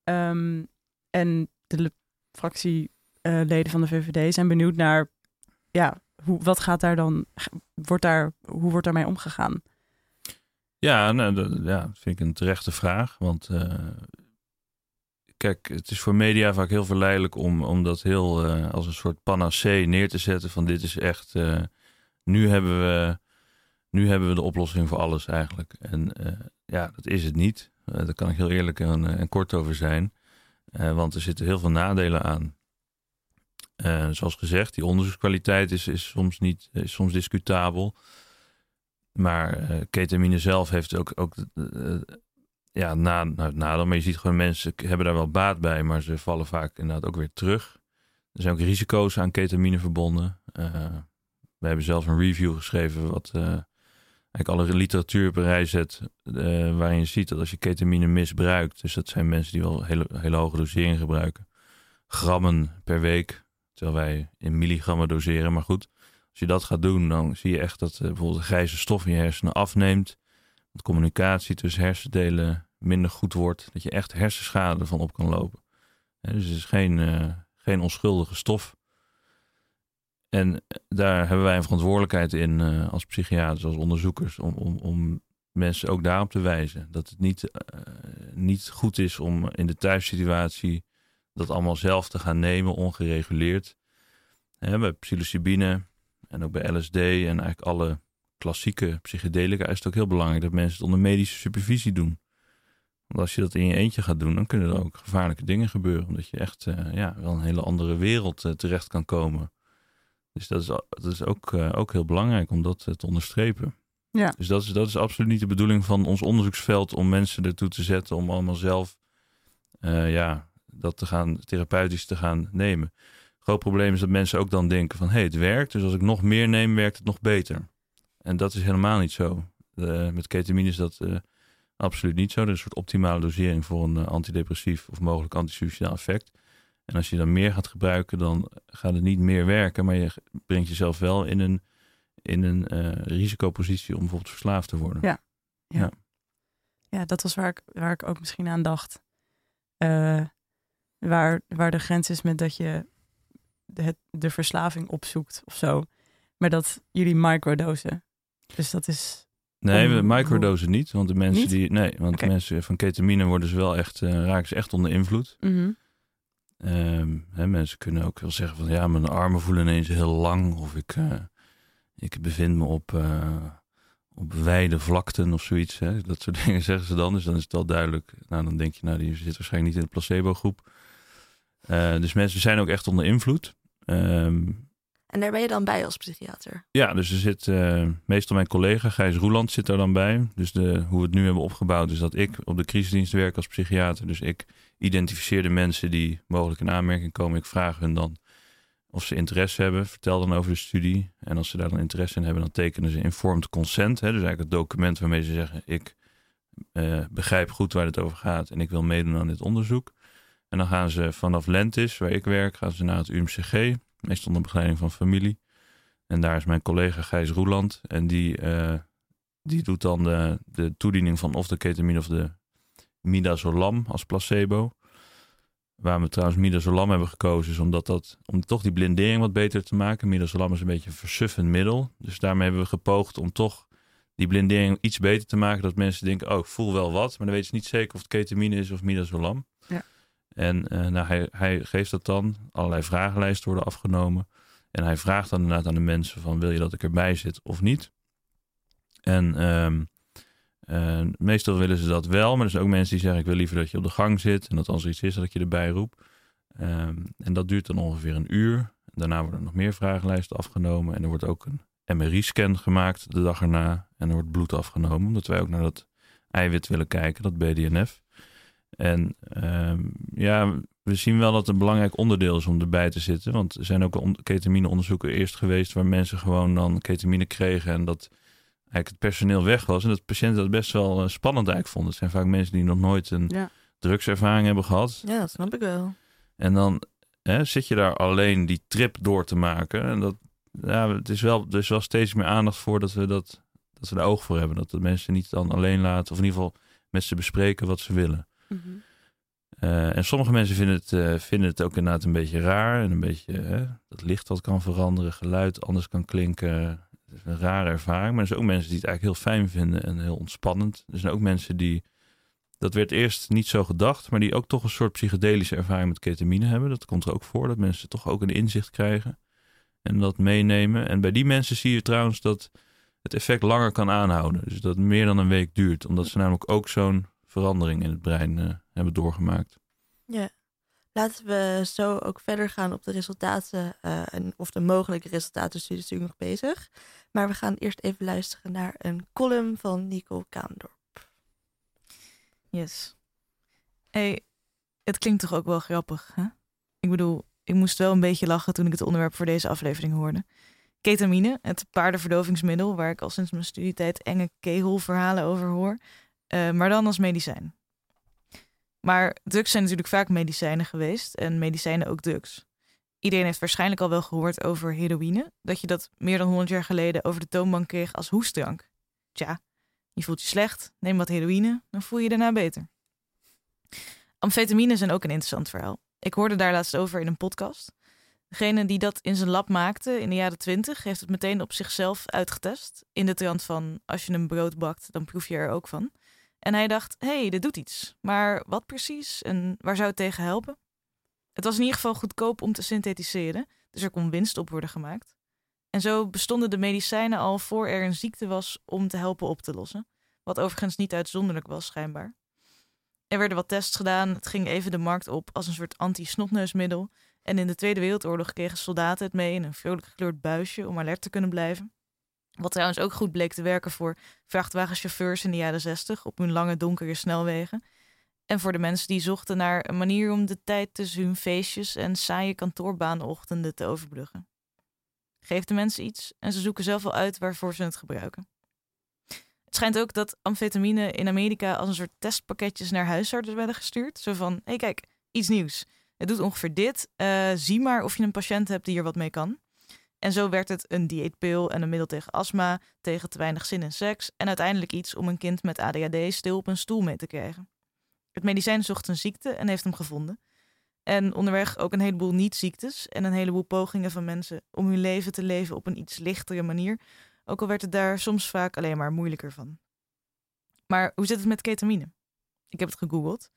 S1: Um, en de fractieleden van de VVD zijn benieuwd naar, ja, hoe, wat gaat daar dan, wordt daar, hoe wordt daarmee omgegaan?
S2: Ja, nou, dat, ja, vind ik een terechte vraag. Want kijk, het is voor media vaak heel verleidelijk om, om dat heel als een soort panacee neer te zetten. Van dit is echt, nu, hebben we, nu hebben we de oplossing voor alles eigenlijk. En ja, dat is het niet. daar kan ik heel eerlijk en, en kort over zijn. Want er zitten heel veel nadelen aan. Zoals gezegd, die onderzoekskwaliteit is, is, soms, niet, is soms discutabel. Maar ketamine zelf heeft ook, ook ja, na, nou, nadeel. Maar je ziet gewoon mensen hebben daar wel baat bij, maar ze vallen vaak inderdaad ook weer terug. Er zijn ook risico's aan ketamine verbonden. We hebben zelf een review geschreven wat eigenlijk alle literatuur op een rij zet uh, waarin je ziet dat als je ketamine misbruikt, dus dat zijn mensen die wel hele, hele hoge doseringen gebruiken, grammen per week, terwijl wij in milligrammen doseren. Maar goed, als je dat gaat doen, dan zie je echt dat uh, bijvoorbeeld de grijze stof in je hersenen afneemt, dat communicatie tussen hersendelen minder goed wordt, dat je echt hersenschade van op kan lopen. dus het is geen, geen onschuldige stof. En daar hebben wij een verantwoordelijkheid in uh, als psychiaters, als onderzoekers, om, om, om mensen ook daarop te wijzen. Dat het niet, uh, niet goed is om in de thuissituatie dat allemaal zelf te gaan nemen, ongereguleerd. Hè, bij psilocybine en ook bij LSD en eigenlijk alle klassieke psychedelica is het ook heel belangrijk dat mensen het onder medische supervisie doen. Want als je dat in je eentje gaat doen, dan kunnen er ook gevaarlijke dingen gebeuren. Omdat je echt ja, wel een hele andere wereld terecht kan komen. Dus dat is, dat is ook, uh, ook heel belangrijk om dat uh, te onderstrepen.
S1: Ja.
S2: Dus dat is, dat is absoluut niet de bedoeling van ons onderzoeksveld om mensen ertoe te zetten om allemaal zelf uh, ja, dat te gaan, therapeutisch te gaan nemen. Groot probleem is dat mensen ook dan denken van hé, hey, het werkt, dus als ik nog meer neem, werkt het nog beter. En dat is helemaal niet zo. met ketamine is dat absoluut niet zo. Er is een soort optimale dosering voor een antidepressief of mogelijk antisuicidaal effect. En als je dan meer gaat gebruiken, dan gaat het niet meer werken, maar je brengt jezelf wel in een, in een uh, risicopositie om bijvoorbeeld verslaafd te worden.
S1: Ja, ja. ja. ja dat was waar ik, waar ik ook misschien aan dacht. Uh, waar, waar de grens is met dat je de, de verslaving opzoekt of zo. Maar dat jullie microdosen. Dus dat is.
S2: Nee, we microdosen niet. Want de mensen niet? die. Nee, want okay. mensen van ketamine worden ze wel echt, uh, raken ze echt onder invloed.
S1: Mm -hmm.
S2: Um, hè, mensen kunnen ook wel zeggen van ja, mijn armen voelen ineens heel lang. Of ik, uh, ik bevind me op, uh, op wijde vlakten of zoiets. Hè. Dat soort dingen zeggen ze dan. Dus dan is het wel duidelijk. Nou, dan denk je, nou, die zit waarschijnlijk niet in de placebo-groep. Uh, dus mensen zijn ook echt onder invloed. Um,
S3: en daar ben je dan bij als psychiater?
S2: Ja, dus er zit meestal mijn collega Gijs Roeland zit daar dan bij. Dus de, hoe we het nu hebben opgebouwd is dat ik op de crisisdienst werk als psychiater. Dus ik identificeer de mensen die mogelijk in aanmerking komen. Ik vraag hun dan of ze interesse hebben. Vertel dan over de studie. En als ze daar dan interesse in hebben, dan tekenen ze informed consent. Hè? Dus eigenlijk het document waarmee ze zeggen: Ik uh, begrijp goed waar het over gaat en ik wil meedoen aan dit onderzoek. En dan gaan ze vanaf Lentis, waar ik werk, gaan ze naar het UMCG, meestal onder begeleiding van familie. En daar is mijn collega Gijs Roeland. En die, uh, die doet dan de, de toediening van of de ketamine of de midazolam als placebo. Waar we trouwens midazolam hebben gekozen, is omdat dat, om toch die blindering wat beter te maken. Midazolam is een beetje een versuffend middel. Dus daarmee hebben we gepoogd om toch die blindering iets beter te maken. Dat mensen denken, oh, ik voel wel wat. Maar dan weten ze niet zeker of het ketamine is of midazolam.
S1: Ja.
S2: En uh, nou, hij, hij geeft dat dan. Allerlei vragenlijsten worden afgenomen. En hij vraagt dan inderdaad aan de mensen van, wil je dat ik erbij zit of niet? En... Um, Uh, meestal willen ze dat wel, maar er zijn ook mensen die zeggen: Ik wil liever dat je op de gang zit en dat als er iets is, dat je erbij roept. Ehm, en dat duurt dan ongeveer een uur. Daarna worden nog meer vragenlijsten afgenomen en er wordt ook een MRI-scan gemaakt de dag erna. En er wordt bloed afgenomen, omdat wij ook naar dat eiwit willen kijken, dat BDNF. En ehm, ja, we zien wel dat het een belangrijk onderdeel is om erbij te zitten. Want er zijn ook ketamineonderzoeken eerst geweest waar mensen gewoon dan ketamine kregen en dat eigenlijk het personeel weg was. En dat patiënten dat best wel eh, spannend eigenlijk vonden. Het zijn vaak mensen die nog nooit een drugservaring hebben gehad.
S3: Ja, dat snap ik wel.
S2: En dan hè, zit je daar alleen die trip door te maken. En dat, ja, het is wel, er is wel steeds meer aandacht voor dat we, dat, dat we er oog voor hebben. Dat de mensen niet dan alleen laten, of in ieder geval met ze bespreken wat ze willen. Mhm. Eh, en sommige mensen vinden het, uh, vinden het ook inderdaad een beetje raar. En een beetje hè, dat licht wat kan veranderen, geluid anders kan klinken. Is een rare ervaring. Maar er zijn ook mensen die het eigenlijk heel fijn vinden en heel ontspannend. Er zijn ook mensen die, dat werd eerst niet zo gedacht, maar die ook toch een soort psychedelische ervaring met ketamine hebben. Dat komt er ook voor, dat mensen toch ook een inzicht krijgen en dat meenemen. En bij die mensen zie je trouwens dat het effect langer kan aanhouden. Dus dat het meer dan een week duurt, omdat ze namelijk ook zo'n verandering in het brein uh, hebben doorgemaakt.
S3: Ja, laten we zo ook verder gaan op de resultaten uh, en of de mogelijke resultaten. Studie natuurlijk nog bezig. Maar we gaan eerst even luisteren naar een column van Nico Kaandorp.
S4: Yes. Hey, het klinkt toch ook wel grappig, hè? Ik bedoel, ik moest wel een beetje lachen toen ik het onderwerp voor deze aflevering hoorde. Ketamine, het paardenverdovingsmiddel waar ik al sinds mijn studietijd enge kegelverhalen over hoor, uh, maar dan als medicijn. Maar drugs zijn natuurlijk vaak medicijnen geweest en medicijnen ook drugs. Iedereen heeft waarschijnlijk al wel gehoord over heroïne, dat je dat meer dan 100 jaar geleden over de toonbank kreeg als hoestdrank. Tja, je voelt je slecht, neem wat heroïne, dan voel je je daarna beter. Amfetamine zijn ook een interessant verhaal. Ik hoorde daar laatst over in een podcast. Degene die dat in zijn lab maakte in de jaren 20 heeft het meteen op zichzelf uitgetest. In de trant van als je een brood bakt, dan proef je er ook van. En hij dacht, hey, dit doet iets. Maar wat precies en waar zou het tegen helpen? Het was in ieder geval goedkoop om te synthetiseren, dus er kon winst op worden gemaakt. En zo bestonden de medicijnen al voor er een ziekte was om te helpen op te lossen. Wat overigens niet uitzonderlijk was, schijnbaar. Er werden wat tests gedaan, het ging even de markt op als een soort anti-snotneusmiddel. En in de Tweede Wereldoorlog kregen soldaten het mee in een vrolijk gekleurd buisje om alert te kunnen blijven. Wat trouwens ook goed bleek te werken voor vrachtwagenchauffeurs in de jaren 60 op hun lange donkere snelwegen. En voor de mensen die zochten naar een manier om de tijd tussen hun feestjes en saaie kantoorbaanochtenden te overbruggen. Geef de mensen iets en ze zoeken zelf wel uit waarvoor ze het gebruiken. Het schijnt ook dat amfetamine in Amerika als een soort testpakketjes naar huisartsen werden gestuurd. Zo van, hé hey, kijk, iets nieuws. Het doet ongeveer dit. Uh, zie maar of je een patiënt hebt die er wat mee kan. En zo werd het een dieetpil en een middel tegen astma, tegen te weinig zin in seks en uiteindelijk iets om een kind met ADHD stil op een stoel mee te krijgen. Het medicijn zocht een ziekte en heeft hem gevonden. En onderweg ook een heleboel niet-ziektes en een heleboel pogingen van mensen om hun leven te leven op een iets lichtere manier, ook al werd het daar soms vaak alleen maar moeilijker van. Maar hoe zit het met ketamine? Ik heb het gegoogeld.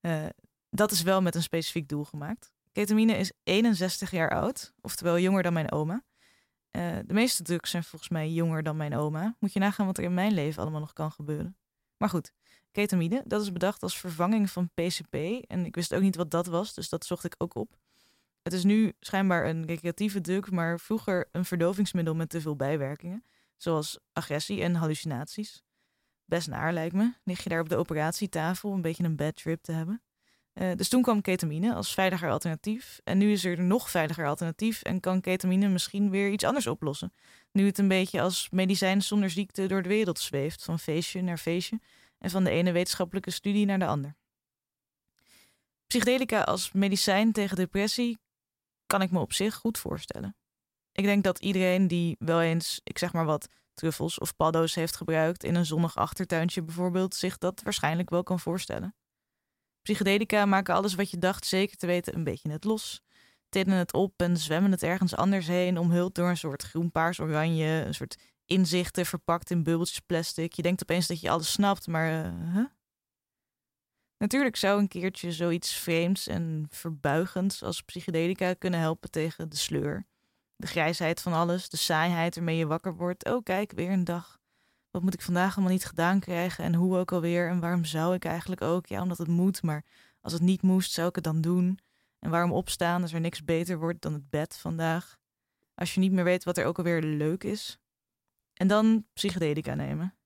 S4: Uh, dat is wel met een specifiek doel gemaakt. Ketamine is 61 jaar oud, oftewel jonger dan mijn oma. Uh, de meeste drugs zijn volgens mij jonger dan mijn oma. Moet je nagaan wat er in mijn leven allemaal nog kan gebeuren. Maar goed, ketamine, dat is bedacht als vervanging van PCP. En ik wist ook niet wat dat was, dus dat zocht ik ook op. Het is nu schijnbaar een recreatieve drug, maar vroeger een verdovingsmiddel met te veel bijwerkingen. Zoals agressie en hallucinaties. Best naar lijkt me. Lig je daar op de operatietafel een beetje een bad trip te hebben. Uh, dus toen kwam ketamine als veiliger alternatief. En nu is er nog veiliger alternatief en kan ketamine misschien weer iets anders oplossen. Nu het een beetje als medicijn zonder ziekte door de wereld zweeft, van feestje naar feestje en van de ene wetenschappelijke studie naar de ander. Psychedelica als medicijn tegen depressie kan ik me op zich goed voorstellen. Ik denk dat iedereen die wel eens, ik zeg maar wat, truffels of paddo's heeft gebruikt in een zonnig achtertuintje bijvoorbeeld, zich dat waarschijnlijk wel kan voorstellen. Psychedelica maken alles wat je dacht zeker te weten een beetje net los. Tillen het op en zwemmen het ergens anders heen, omhuld door een soort groen-paars-oranje, een soort inzichten verpakt in bubbeltjes plastic. Je denkt opeens dat je alles snapt, maar uh, Natuurlijk zou een keertje zoiets vreemds en verbuigends als psychedelica kunnen helpen tegen de sleur. De grijsheid van alles, de saaiheid waarmee je wakker wordt. Oh, kijk, weer een dag. Wat moet ik vandaag allemaal niet gedaan krijgen en hoe ook alweer en waarom zou ik eigenlijk ook? Ja, omdat het moet, maar als het niet moest, zou ik het dan doen. En waarom opstaan als er niks beter wordt dan het bed vandaag? Als je niet meer weet wat er ook alweer leuk is. En dan psychedelica nemen.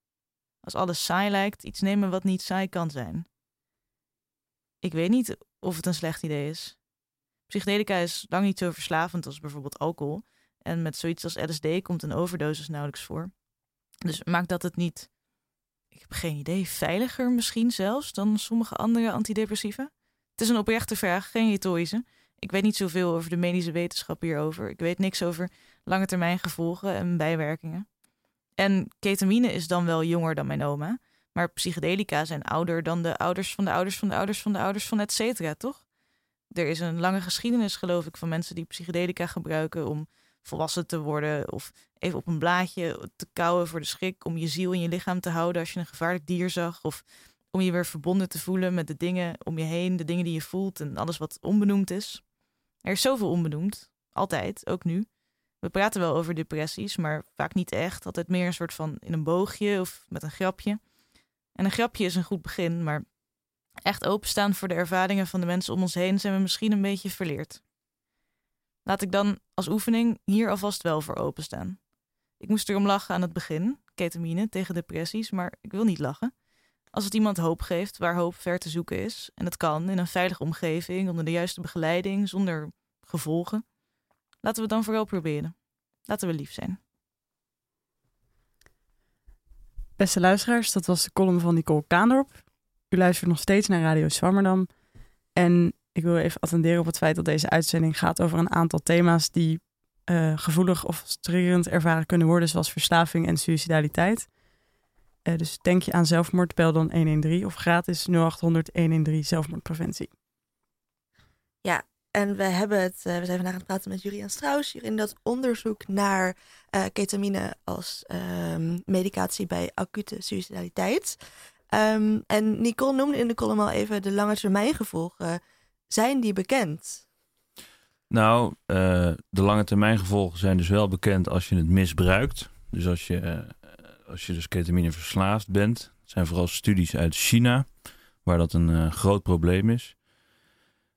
S4: Als alles saai lijkt, iets nemen wat niet saai kan zijn. Ik weet niet of het een slecht idee is. Psychedelica is lang niet zo verslavend als bijvoorbeeld alcohol. En met zoiets als LSD komt een overdosis nauwelijks voor. Dus maakt dat het niet, ik heb geen idee, veiliger misschien zelfs dan sommige andere antidepressiva? Het is een oprechte vraag, geen retorische. Ik weet niet zoveel over de medische wetenschap hierover. Ik weet niks over lange termijn gevolgen en bijwerkingen. En ketamine is dan wel jonger dan mijn oma. Maar psychedelica zijn ouder dan de ouders van de ouders van de ouders van de ouders van et cetera, toch? Er is een lange geschiedenis, geloof ik, van mensen die psychedelica gebruiken om volwassen te worden. Of even op een blaadje te kauwen voor de schrik. Om je ziel in je lichaam te houden als je een gevaarlijk dier zag. Of om je weer verbonden te voelen met de dingen om je heen. De dingen die je voelt en alles wat onbenoemd is. Er is zoveel onbenoemd. Altijd, ook nu. We praten wel over depressies, maar vaak niet echt. Altijd meer een soort van in een boogje of met een grapje. En een grapje is een goed begin, maar echt openstaan voor de ervaringen van de mensen om ons heen zijn we misschien een beetje verleerd. Laat ik dan als oefening hier alvast wel voor openstaan. Ik moest erom lachen aan het begin, ketamine tegen depressies, maar ik wil niet lachen. Als het iemand hoop geeft waar hoop ver te zoeken is, en dat kan in een veilige omgeving, onder de juiste begeleiding, zonder gevolgen, laten we het dan vooral proberen. Laten we lief zijn.
S1: Beste luisteraars, dat was de column van Nicole Kaandorp. U luistert nog steeds naar Radio Swammerdam. En ik wil even attenderen op het feit dat deze uitzending gaat over een aantal thema's die uh, gevoelig of frustrerend ervaren kunnen worden, zoals verslaving en suicidaliteit. Uh, dus denk je aan zelfmoord, bel dan 113 of gratis 0800 113 zelfmoordpreventie.
S3: Ja, en we, hebben het, uh, we zijn vandaag aan het praten met Jurian Strauss. in dat onderzoek naar ketamine als um, medicatie bij acute suicidaliteit. Um, en Nicole noemde in de column al even de lange termijn gevolgen. Zijn die bekend?
S2: Nou, uh, de lange termijn gevolgen zijn dus wel bekend als je het misbruikt. Dus als je, uh, als je dus ketamine verslaafd bent. Het zijn vooral studies uit China, waar dat een uh, groot probleem is.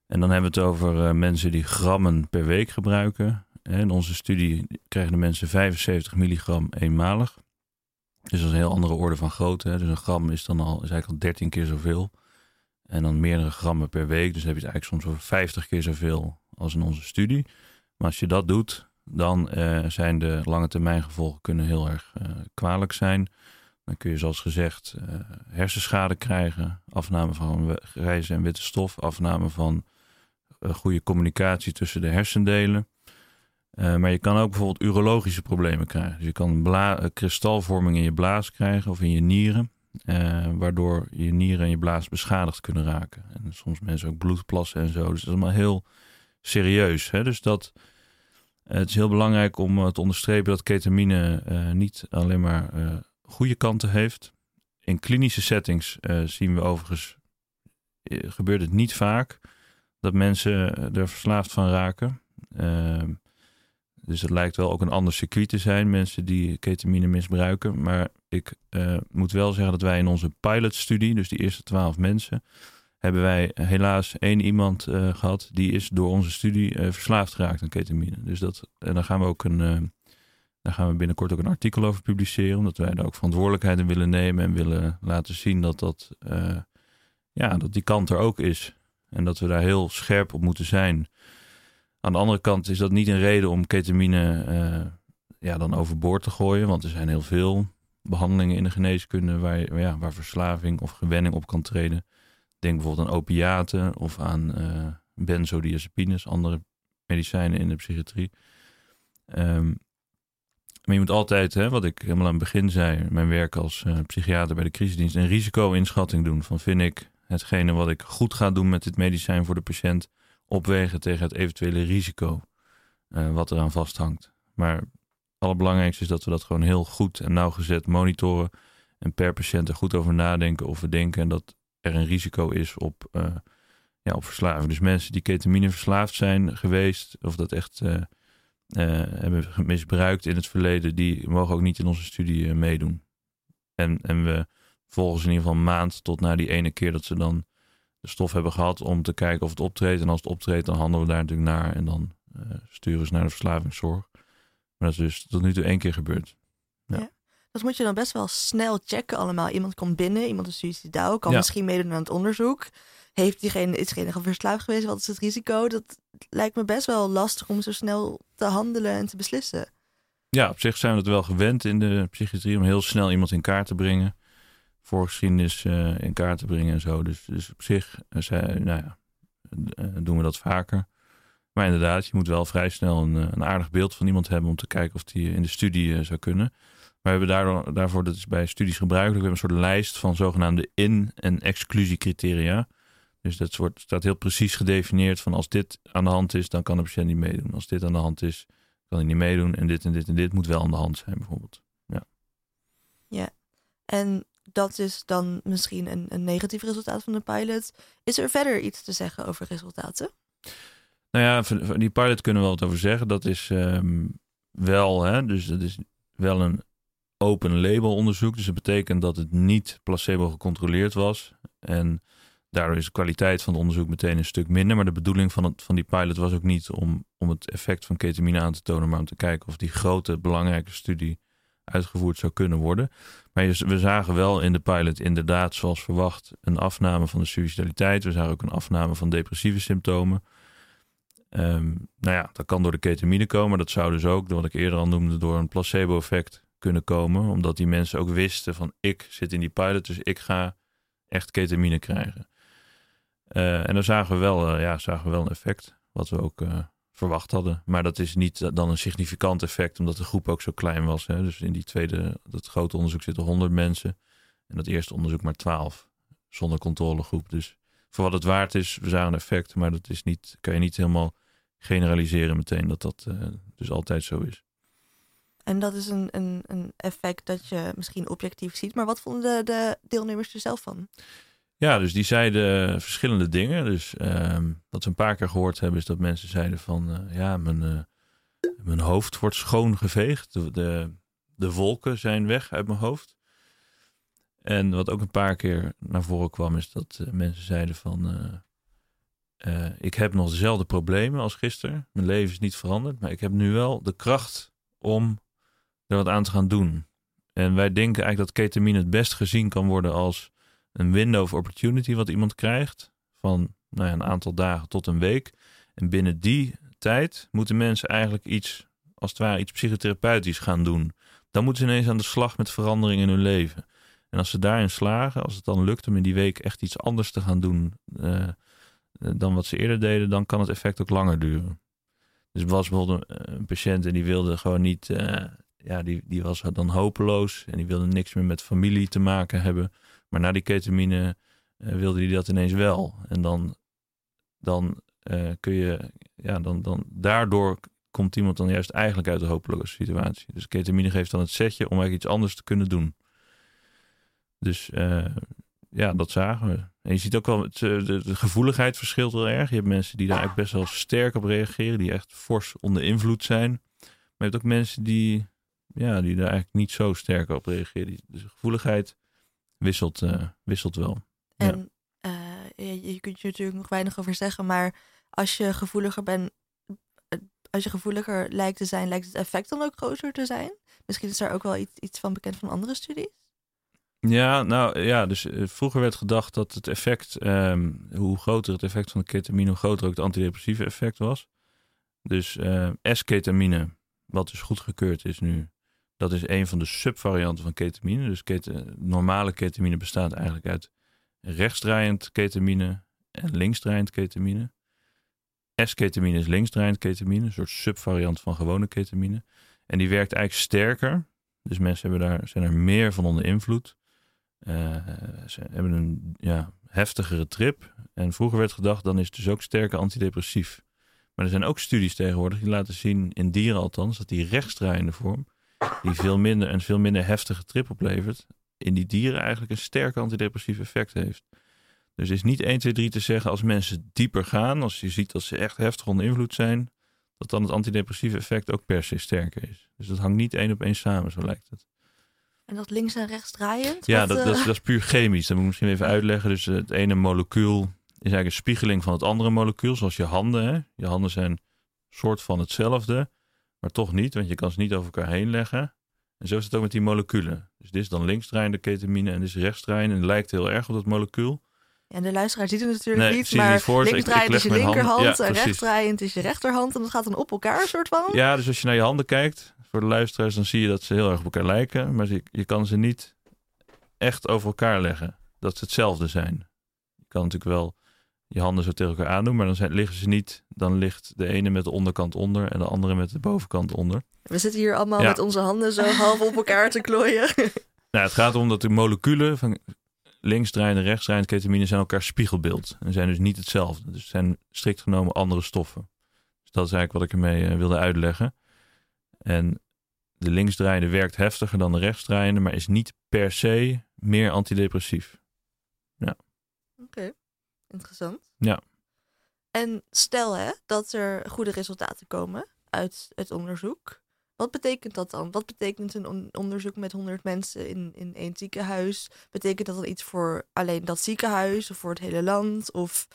S2: En dan hebben we het over mensen die grammen per week gebruiken. In onze studie krijgen de mensen 75 milligram eenmalig. Dus dat is een heel andere orde van grootte. Dus een gram is dan al, is eigenlijk al 13 keer zoveel. En dan meerdere grammen per week. Dus dan heb je het eigenlijk soms over 50 keer zoveel als in onze studie. Maar als je dat doet, dan uh, zijn de lange termijn gevolgen kunnen heel erg uh, kwalijk zijn. Dan kun je zoals gezegd uh, hersenschade krijgen, afname van grijze en witte stof, afname van goede communicatie tussen de hersendelen. maar je kan ook bijvoorbeeld urologische problemen krijgen. Dus je kan kristalvorming in je blaas krijgen of in je nieren. Waardoor je nieren en je blaas beschadigd kunnen raken. En soms mensen ook bloedplassen en zo. Dus dat is allemaal heel serieus. Hè? Dus dat, uh, het is heel belangrijk om uh, te onderstrepen dat ketamine niet alleen maar goede kanten heeft. In klinische settings zien we overigens, gebeurt het niet vaak dat mensen er verslaafd van raken. Ehm, dus het lijkt wel ook een ander circuit te zijn, mensen die ketamine misbruiken. Maar ik uh, moet wel zeggen dat wij in onze pilotstudie, dus die eerste twaalf mensen, hebben wij helaas één iemand uh, gehad die is door onze studie uh, verslaafd geraakt aan ketamine. Dus dat, en daar gaan we ook een, daar gaan we binnenkort ook een artikel over publiceren, omdat wij daar ook verantwoordelijkheid in willen nemen en willen laten zien dat, dat, ja, dat die kant er ook is. En dat we daar heel scherp op moeten zijn. Aan de andere kant is dat niet een reden om ketamine uh, ja, dan overboord te gooien. Want er zijn heel veel behandelingen in de geneeskunde waar, ja, waar verslaving of gewenning op kan treden. Denk bijvoorbeeld aan opiaten of aan uh, benzodiazepines, andere medicijnen in de psychiatrie. Um, maar je moet altijd, hè, wat ik helemaal aan het begin zei, mijn werk als uh, psychiater bij de crisisdienst, een risico-inschatting doen. Van vind ik hetgene wat ik goed ga doen met dit medicijn voor de patiënt, opwegen tegen het eventuele risico uh, wat eraan vasthangt. Maar het allerbelangrijkste is dat we dat gewoon heel goed en nauwgezet monitoren en per patiënt er goed over nadenken of we denken dat er een risico is op, uh, ja, op verslaving. Dus mensen die ketamine verslaafd zijn geweest of dat echt uh, hebben misbruikt in het verleden, die mogen ook niet in onze studie meedoen. En, en we volgen ze in ieder geval een maand tot na die ene keer dat ze dan de stof hebben gehad om te kijken of het optreedt. En als het optreedt, dan handelen we daar natuurlijk naar en dan sturen ze naar de verslavingszorg. Maar dat is dus tot nu toe één keer gebeurd. Ja.
S3: Dat moet je dan best wel snel checken allemaal. Iemand komt binnen, iemand is suicidaal, kan misschien meedoen aan het onderzoek. Heeft diegene, is diegene verslaafd geweest? Wat is het risico? Dat lijkt me best wel lastig om zo snel te handelen en te beslissen.
S2: Ja, op zich zijn we het wel gewend in de psychiatrie om heel snel iemand in kaart te brengen. Voorgeschiedenis uh, in kaart te brengen en zo. Dus, dus op zich uh, nou ja, uh, doen we dat vaker. Maar inderdaad, je moet wel vrij snel een, een aardig beeld van iemand hebben om te kijken of die in de studie zou kunnen. We hebben daardoor, daarvoor, dat is bij studies gebruikelijk, we hebben een soort lijst van zogenaamde in- en exclusiecriteria. Dus dat wordt, staat heel precies gedefinieerd van als dit aan de hand is, dan kan de patiënt niet meedoen. Als dit aan de hand is, kan hij niet meedoen. En dit en dit en dit moet wel aan de hand zijn, bijvoorbeeld. Ja.
S3: Ja, en dat is dan misschien een, een negatief resultaat van de pilot. Is er verder iets te zeggen over resultaten?
S2: Nou ja, die pilot kunnen we wel wat over zeggen. Dat is um, wel, hè, dus dat is wel een open label onderzoek. Dus dat betekent dat het niet placebo gecontroleerd was. En daardoor is de kwaliteit van het onderzoek meteen een stuk minder. Maar de bedoeling van, het, van die pilot was ook niet om, om het effect van ketamine aan te tonen, maar om te kijken of die grote belangrijke studie uitgevoerd zou kunnen worden. Maar we zagen wel in de pilot inderdaad, zoals verwacht, een afname van de suicidaliteit. We zagen ook een afname van depressieve symptomen. Um, nou ja, dat kan door de ketamine komen. Dat zou dus ook, wat ik eerder al noemde, door een placebo-effect kunnen komen. Omdat die mensen ook wisten van ik zit in die pilot, dus ik ga echt ketamine krijgen. Uh, en dan zagen we, wel, uh, ja, zagen we wel een effect, wat we ook uh, verwacht hadden. Maar dat is niet dan een significant effect, omdat de groep ook zo klein was. Hè. Dus in die tweede, dat grote onderzoek zitten 100 mensen. En dat eerste onderzoek maar 12, zonder controlegroep. Dus voor wat het waard is, we zagen een effect. Maar dat is niet, kan je niet helemaal generaliseren meteen dat dat dus altijd zo is.
S3: En dat is een, een, een effect dat je misschien objectief ziet. Maar wat vonden de, de deelnemers er zelf van?
S2: Ja, dus die zeiden verschillende dingen. Dus um, wat we een paar keer gehoord hebben, is dat mensen zeiden van uh, ja, mijn, uh, mijn hoofd wordt schoongeveegd. De, de, de, wolken zijn weg uit mijn hoofd. En wat ook een paar keer naar voren kwam, is dat uh, mensen zeiden van ik heb nog dezelfde problemen als gisteren. Mijn leven is niet veranderd, maar ik heb nu wel de kracht om er wat aan te gaan doen. En wij denken eigenlijk dat ketamine het best gezien kan worden als een window of opportunity wat iemand krijgt. Van nou ja, een aantal dagen tot een week. En binnen die tijd moeten mensen eigenlijk iets, als het ware, iets psychotherapeutisch gaan doen. Dan moeten ze ineens aan de slag met verandering in hun leven. En als ze daarin slagen, als het dan lukt om in die week echt iets anders te gaan doen uh, dan wat ze eerder deden, dan kan het effect ook langer duren. Dus was bijvoorbeeld een, een patiënt en die wilde gewoon niet, uh, ja, die, die was dan hopeloos en die wilde niks meer met familie te maken hebben. Maar na die ketamine uh, wilde hij dat ineens wel. En dan, dan uh, kun je, ja, dan, dan daardoor komt iemand dan juist eigenlijk uit de hopeloze situatie. Dus ketamine geeft dan het setje om eigenlijk iets anders te kunnen doen. Dus uh, ja, dat zagen we. En je ziet ook wel, het, de, de, gevoeligheid verschilt heel erg. Je hebt mensen die daar eigenlijk best wel sterk op reageren, die echt fors onder invloed zijn. Maar je hebt ook mensen die, ja, die daar eigenlijk niet zo sterk op reageren. Dus de gevoeligheid wisselt, uh, wisselt wel.
S3: En ja. uh, je, je, kunt je natuurlijk nog weinig over zeggen, maar als je gevoeliger bent, als je gevoeliger lijkt te zijn, lijkt het effect dan ook groter te zijn? Misschien is daar ook wel iets, iets van bekend van andere studies?
S2: Ja, nou ja, dus uh, vroeger werd gedacht dat het effect, um, hoe groter het effect van de ketamine, hoe groter ook het antidepressieve effect was. Dus S-ketamine, wat dus goedgekeurd is nu, dat is een van de subvarianten van ketamine. Dus normale ketamine bestaat eigenlijk uit rechtsdraaiend ketamine en linksdraaiend ketamine. S-ketamine is linksdraaiend ketamine, een soort subvariant van gewone ketamine. En die werkt eigenlijk sterker. Dus mensen hebben daar, zijn er meer van onder invloed. Uh, ze hebben een ja, heftigere trip. En vroeger werd gedacht, dan is het dus ook sterker antidepressief. Maar er zijn ook studies tegenwoordig die laten zien, in dieren althans, dat die rechtsdraaiende vorm die veel minder een veel minder heftige trip oplevert, in die dieren eigenlijk een sterk antidepressief effect heeft. Dus het is niet 1, 2, 3 te zeggen als mensen dieper gaan, als je ziet dat ze echt heftig onder invloed zijn, dat dan het antidepressieve effect ook per se sterker is. Dus dat hangt niet één op één samen, zo lijkt het.
S3: En dat links en rechts draaiend?
S2: Ja,
S3: Wat,
S2: dat,
S3: eh,
S2: dat, is, dat is puur chemisch. Dat moet ik misschien even uitleggen. Dus het ene molecuul is eigenlijk een spiegeling van het andere molecuul. Zoals je handen. Hè? Je handen zijn soort van hetzelfde. Maar toch niet, want je kan ze niet over elkaar heen leggen. En zo is het ook met die moleculen. Dus dit is dan linksdraaiende ketamine en dit is rechtsdraaiende. En het lijkt heel erg op dat molecuul.
S3: En de luisteraar ziet het natuurlijk
S2: Nee,
S3: niet, maar
S2: niet voor, dus ik-
S3: linksdraaiend
S2: ik
S3: is je linkerhand
S2: ja,
S3: en rechtsdraaiend is je rechterhand. En dat gaat dan op elkaar, soort van.
S2: Ja, dus als je naar je handen kijkt, voor de luisteraars, dan zie je dat ze heel erg op elkaar lijken. Maar je, je kan ze niet echt over elkaar leggen. Dat ze hetzelfde zijn. Je kan natuurlijk wel je handen zo tegen elkaar aandoen, maar dan zijn, liggen ze niet. Dan ligt de ene met de onderkant onder en de andere met de bovenkant onder.
S3: We zitten hier allemaal
S2: Ja.
S3: met onze handen zo half op elkaar te klooien.
S2: Nou, het gaat erom dat de moleculen van linksdraaiende en rechtsdraaiende ketamine zijn elkaar spiegelbeeld. En zijn dus niet hetzelfde. Dus het zijn strikt genomen andere stoffen. Dus dat is eigenlijk wat ik ermee eh, wilde uitleggen. En de linksdraaiende werkt heftiger dan de rechtsdraaiende, maar is niet per se meer antidepressief.
S3: Oké, interessant.
S2: Ja.
S3: En stel hè, dat er goede resultaten komen uit het onderzoek. Wat betekent dat dan? Wat betekent een on- onderzoek met 100 mensen in, in één ziekenhuis? Betekent dat dan iets voor alleen dat ziekenhuis of voor het hele land? Of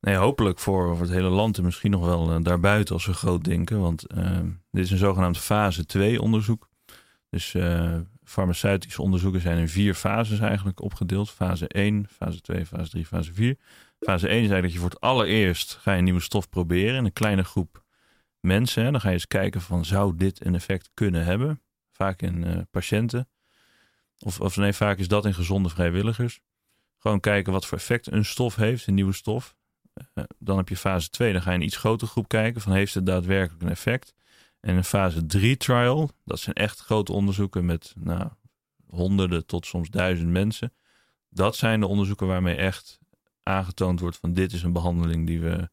S2: Nee, hopelijk voor, voor het hele land en misschien nog wel eh, daarbuiten als we groot denken. Want eh, dit is een zogenaamd fase 2 onderzoek. Dus eh, farmaceutische onderzoeken zijn in vier fases eigenlijk opgedeeld. Fase 1, fase 2, fase 3, fase 4. Fase 1 is eigenlijk dat je voor het allereerst ga je een nieuwe stof proberen in een kleine groep mensen. Dan ga je eens kijken van zou dit een effect kunnen hebben? Vaak in eh, patiënten. Of, of nee, vaak is dat in gezonde vrijwilligers. Gewoon kijken wat voor effect een stof heeft, een nieuwe stof. Eh, dan heb je fase 2, dan ga je een iets grotere groep kijken van heeft het daadwerkelijk een effect. En een fase 3 trial, dat zijn echt grote onderzoeken met nou, honderden tot soms duizend mensen. Dat zijn de onderzoeken waarmee echt aangetoond wordt van dit is een behandeling die we,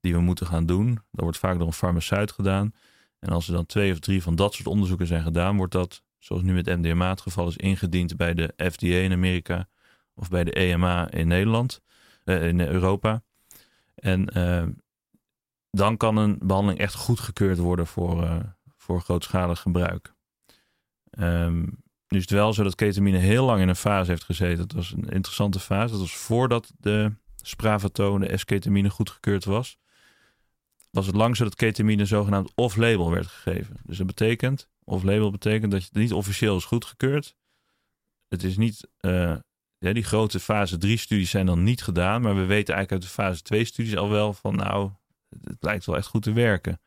S2: die we moeten gaan doen. Dat wordt vaak door een farmaceut gedaan. En als er dan twee of drie van dat soort onderzoeken zijn gedaan, wordt dat, zoals nu met MDMA het geval is, ingediend bij de FDA in Amerika of bij de EMA in Nederland, eh, in Europa. En eh, dan kan een behandeling echt goedgekeurd worden voor, eh, voor grootschalig gebruik. Ehm, nu is het wel zo dat ketamine heel lang in een fase heeft gezeten. Dat was een interessante fase. Dat was voordat de Spravato, de S-ketamine, goedgekeurd was. Was het lang zo dat ketamine zogenaamd off-label werd gegeven. Dus dat betekent, off-label betekent dat het niet officieel is goedgekeurd. Het is niet, eh, die grote fase 3 studies zijn dan niet gedaan. Maar we weten eigenlijk uit de fase 2 studies al wel van nou, het lijkt wel echt goed te werken.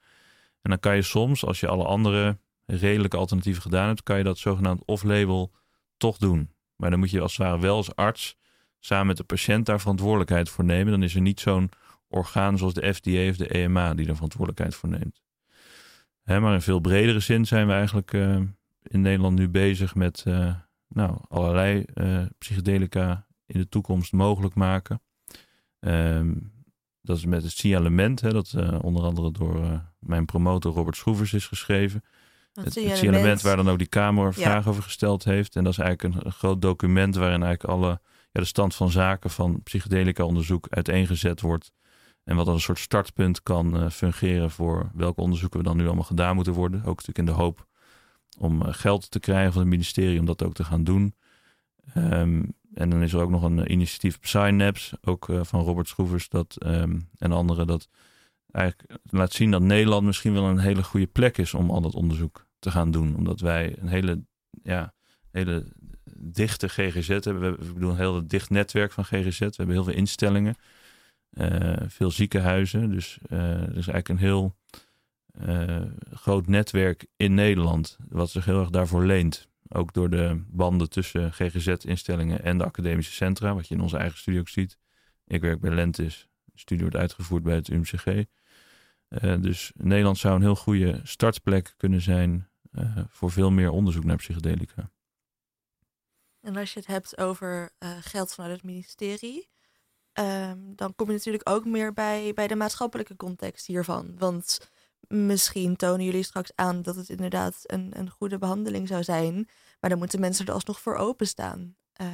S2: En dan kan je soms, als je alle andere redelijke alternatieven gedaan hebt, kan je dat zogenaamd off-label toch doen. Maar dan moet je als het ware wel als arts samen met de patiënt daar verantwoordelijkheid voor nemen. Dan is er niet zo'n orgaan zoals de FDA of de EMA die er verantwoordelijkheid voor neemt. Hè, maar in veel bredere zin zijn we eigenlijk eh, in Nederland nu bezig met eh, nou, allerlei eh, psychedelica in de toekomst mogelijk maken. Ehm, dat is met het signalement, hè, dat eh, onder andere door eh, mijn promotor Robert Schroevers is geschreven. Het,
S3: zie
S2: het signalement waar dan ook die Kamer
S3: Ja.
S2: vragen over gesteld heeft. En dat is eigenlijk een, een groot document waarin eigenlijk alle ja, de stand van zaken van psychedelica onderzoek uiteengezet wordt. En wat als een soort startpunt kan eh, fungeren voor welke onderzoeken we dan nu allemaal gedaan moeten worden. Ook natuurlijk in de hoop om geld te krijgen van het ministerie om dat ook te gaan doen. Ehm, en dan is er ook nog een eh, initiatief Synapse, ook eh, van Robert Schroevers dat, ehm, en anderen, dat eigenlijk laat zien dat Nederland misschien wel een hele goede plek is om al dat onderzoek te gaan doen. Omdat wij een hele, ja, hele dichte GGZ hebben. We hebben ik bedoel, een heel dicht netwerk van GGZ. We hebben heel veel instellingen, eh, veel ziekenhuizen. Dus eh, er is eigenlijk een heel groot netwerk in Nederland, wat zich heel erg daarvoor leent. Ook door de banden tussen GGZ-instellingen en de academische centra, wat je in onze eigen studie ook ziet. Ik werk bij Lentis, de studie wordt uitgevoerd bij het UMCG. Eh, dus Nederland zou een heel goede startplek kunnen zijn eh, voor veel meer onderzoek naar psychedelica.
S3: En als je het hebt over eh, geld vanuit het ministerie, ehm, dan kom je natuurlijk ook meer bij, bij de maatschappelijke context hiervan. Want misschien tonen jullie straks aan dat het inderdaad een, een goede behandeling zou zijn, maar dan moeten mensen er alsnog voor openstaan. Eh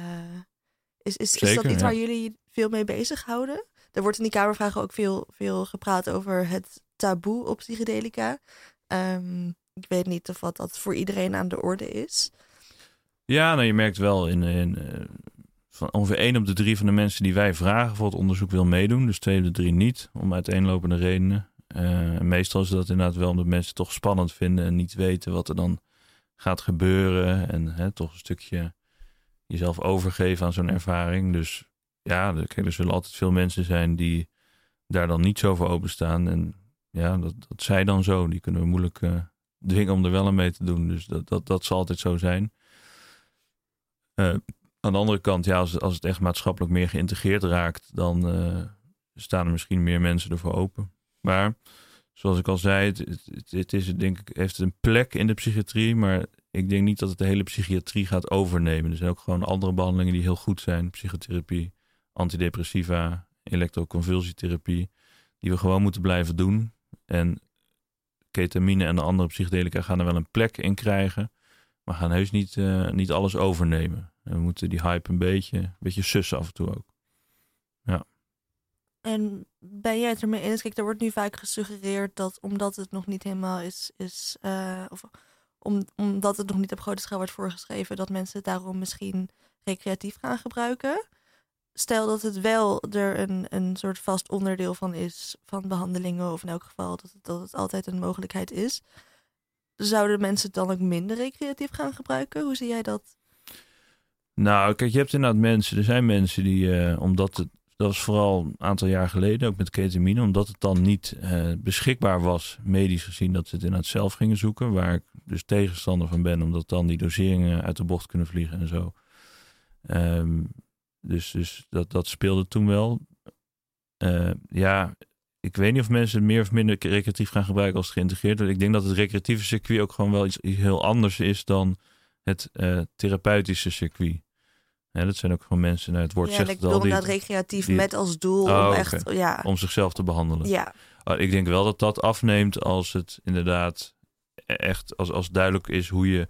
S3: is, is, is dat iets
S2: ja.
S3: waar jullie veel mee bezighouden? Er wordt in die Kamervragen ook veel, veel gepraat over het taboe op psychedelica. Ehm, ik weet niet of wat dat voor iedereen aan de orde is.
S2: Ja, nou, je merkt wel in, in eh, van ongeveer één op de drie van de mensen die wij vragen voor het onderzoek wil meedoen. Dus twee op de drie niet, om uiteenlopende redenen. Uh, meestal is dat inderdaad wel omdat mensen toch spannend vinden en niet weten wat er dan gaat gebeuren. En hè, toch een stukje jezelf overgeven aan zo'n ervaring. Dus ja, kijk, er zullen altijd veel mensen zijn die daar dan niet zo voor openstaan. En ja, dat, dat zij dan zo. Die kunnen we moeilijk uh, dwingen om er wel aan mee te doen. Dus dat, dat, dat zal altijd zo zijn. Uh, aan de andere kant, ja, als, als het echt maatschappelijk meer geïntegreerd raakt, dan staan er misschien meer mensen ervoor open. Maar zoals ik al zei, het, het, het, denk ik, heeft een plek in de psychiatrie, maar ik denk niet dat het de hele psychiatrie gaat overnemen. Er zijn ook gewoon andere behandelingen die heel goed zijn. Psychotherapie, antidepressiva, elektroconvulsietherapie, die we gewoon moeten blijven doen. En ketamine en de andere psychedelica gaan er wel een plek in krijgen, maar gaan heus niet, uh, niet alles overnemen. En we moeten die hype een beetje, een beetje sussen af en toe ook.
S3: En ben jij het ermee eens? Kijk, er wordt nu vaak gesuggereerd dat omdat het nog niet helemaal is, is uh, of om, omdat het nog niet op grote schaal wordt voorgeschreven, dat mensen het daarom misschien recreatief gaan gebruiken. Stel dat het wel er een, een soort vast onderdeel van is van behandelingen, of in elk geval dat het, dat het altijd een mogelijkheid is. Zouden mensen het dan ook minder recreatief gaan gebruiken? Hoe zie jij dat?
S2: Nou, kijk, je hebt inderdaad mensen, er zijn mensen die, uh, omdat het, dat was vooral een aantal jaar geleden, ook met ketamine, omdat het dan niet uh, beschikbaar was, medisch gezien, dat ze het inderdaad zelf gingen zoeken, waar ik dus tegenstander van ben, omdat dan die doseringen uit de bocht kunnen vliegen en zo. Um, dus dus dat, dat speelde toen wel. Uh, ja, ik weet niet of mensen het meer of minder recreatief gaan gebruiken als het geïntegreerd wordt. Ik denk dat het recreatieve circuit ook gewoon wel iets, heel anders is dan het uh, therapeutische circuit. Ja, dat zijn ook gewoon mensen, nou, het woord
S3: ja,
S2: zegt het al.
S3: inderdaad recreatief
S2: die-
S3: met als doel
S2: Oh,
S3: om echt, ja,
S2: Om zichzelf te behandelen.
S3: ja,
S2: Oh, ik denk wel dat dat afneemt als het inderdaad e- echt, als, als duidelijk is hoe je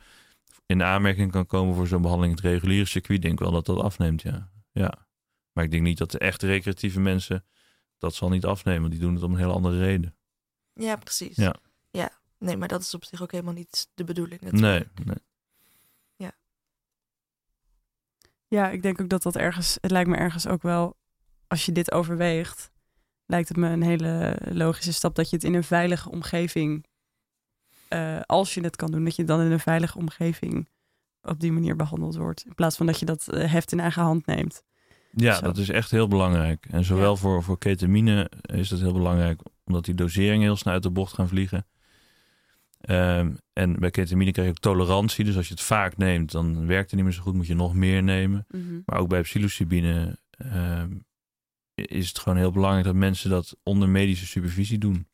S2: in aanmerking kan komen voor zo'n behandeling. Het reguliere circuit denk wel dat dat afneemt, ja. ja. Maar ik denk niet dat de echte recreatieve mensen dat zal niet afnemen. want Die doen het om een hele andere reden.
S3: ja, precies.
S2: Ja.
S3: ja. Nee, maar dat is op zich ook helemaal niet de bedoeling.
S2: Nee, nee.
S1: Ja, ik denk ook dat dat ergens, het lijkt me ergens ook wel, als je dit overweegt, lijkt het me een hele logische stap dat je het in een veilige omgeving, eh, als je het kan doen, dat je dan in een veilige omgeving op die manier behandeld wordt. In plaats van dat je dat eh, heft in eigen hand neemt.
S2: Ja,
S1: Zo.
S2: dat is echt heel belangrijk. En zowel voor, voor ketamine is dat heel belangrijk, omdat die doseringen heel snel uit de bocht gaan vliegen. Ehm, en bij ketamine krijg je ook tolerantie. Dus als je het vaak neemt, dan werkt het niet meer zo goed. Moet je nog meer nemen. Maar ook bij psilocybine ehm, is het gewoon heel belangrijk dat mensen dat onder medische supervisie doen.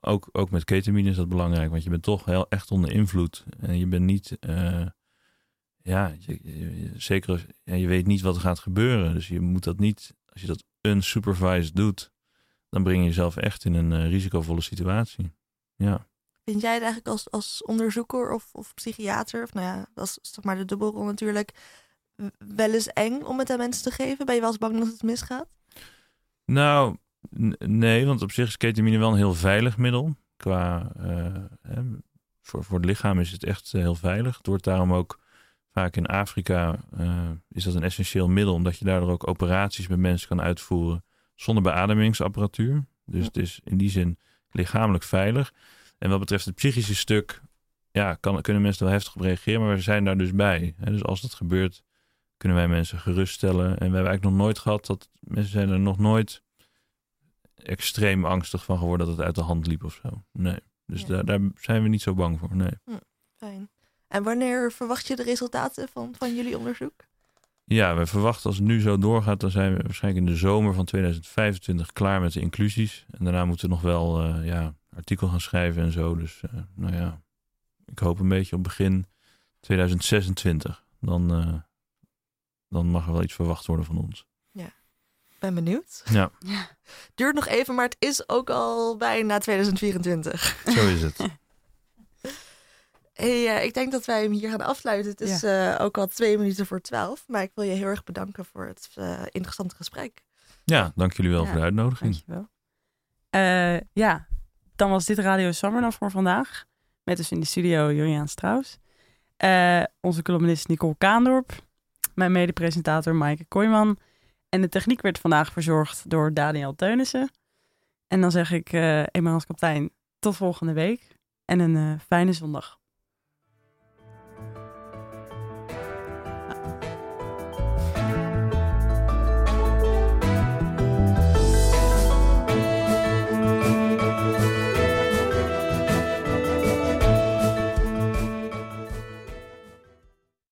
S2: Ook, ook met ketamine is dat belangrijk, want je bent toch heel echt onder invloed. En je bent niet, eh, ja, je, je- zeker, als- ja, je weet niet wat er gaat gebeuren. Dus je moet dat niet, als je dat unsupervised doet, dan breng je jezelf echt in een eh, risicovolle situatie. Ja.
S3: Vind jij het eigenlijk als, als onderzoeker of, of psychiater, of nou ja, dat is zeg maar de dubbelrol natuurlijk, wel eens eng om het aan mensen te geven? Ben je wel eens bang dat het misgaat?
S2: Nou, nee, want op zich is ketamine wel een heel veilig middel. Qua, eh, hè, voor, voor het lichaam is het echt eh, heel veilig. Het wordt daarom ook vaak in Afrika eh, is dat een essentieel middel, omdat je daardoor ook operaties met mensen kan uitvoeren zonder beademingsapparatuur. Dus
S3: Ja.
S2: het is in die zin lichamelijk veilig. En wat betreft het psychische stuk, ja, kan, kunnen mensen wel heftig op reageren, maar we zijn daar dus bij. Hè? Dus als dat gebeurt, kunnen wij mensen geruststellen. En we hebben eigenlijk nog nooit gehad dat mensen zijn er nog nooit extreem angstig van geworden dat het uit de hand liep of zo. Nee. Dus
S3: Ja.
S2: daar, daar zijn we niet zo bang voor. Nee.
S3: Fijn. En wanneer verwacht je de resultaten van, van jullie onderzoek?
S2: Ja, we verwachten als het nu zo doorgaat, dan zijn we waarschijnlijk in de zomer van 2025 klaar met de inclusies. En daarna moeten we nog wel eh, ja, artikel gaan schrijven en zo. Dus eh, nou ja, ik hoop een beetje op begin 2026. Dan, eh, dan mag er wel iets verwacht worden van ons.
S3: Ben benieuwd.
S2: Ja,
S3: Duurt nog even, maar het is ook al bijna 2024.
S2: zo is het.
S3: Hey, eh, ik denk dat wij hem hier gaan afsluiten. Het is eh, ook al twee minuten voor twaalf. Maar ik wil je heel erg bedanken voor het interessante gesprek.
S2: Ja, dank jullie wel
S1: Ja,
S2: voor de uitnodiging.
S1: Dankjewel. Eh ja, dan was dit Radio Summer voor vandaag. Met dus in de studio Juliaan Strauss. Eh, onze columnist Nicole Kaandorp. Mijn medepresentator Maaike Kooijman. En de techniek werd vandaag verzorgd door Daniel Teunissen. En dan zeg ik, uh, eenmaal als kapitein, tot volgende week. En een uh, fijne zondag.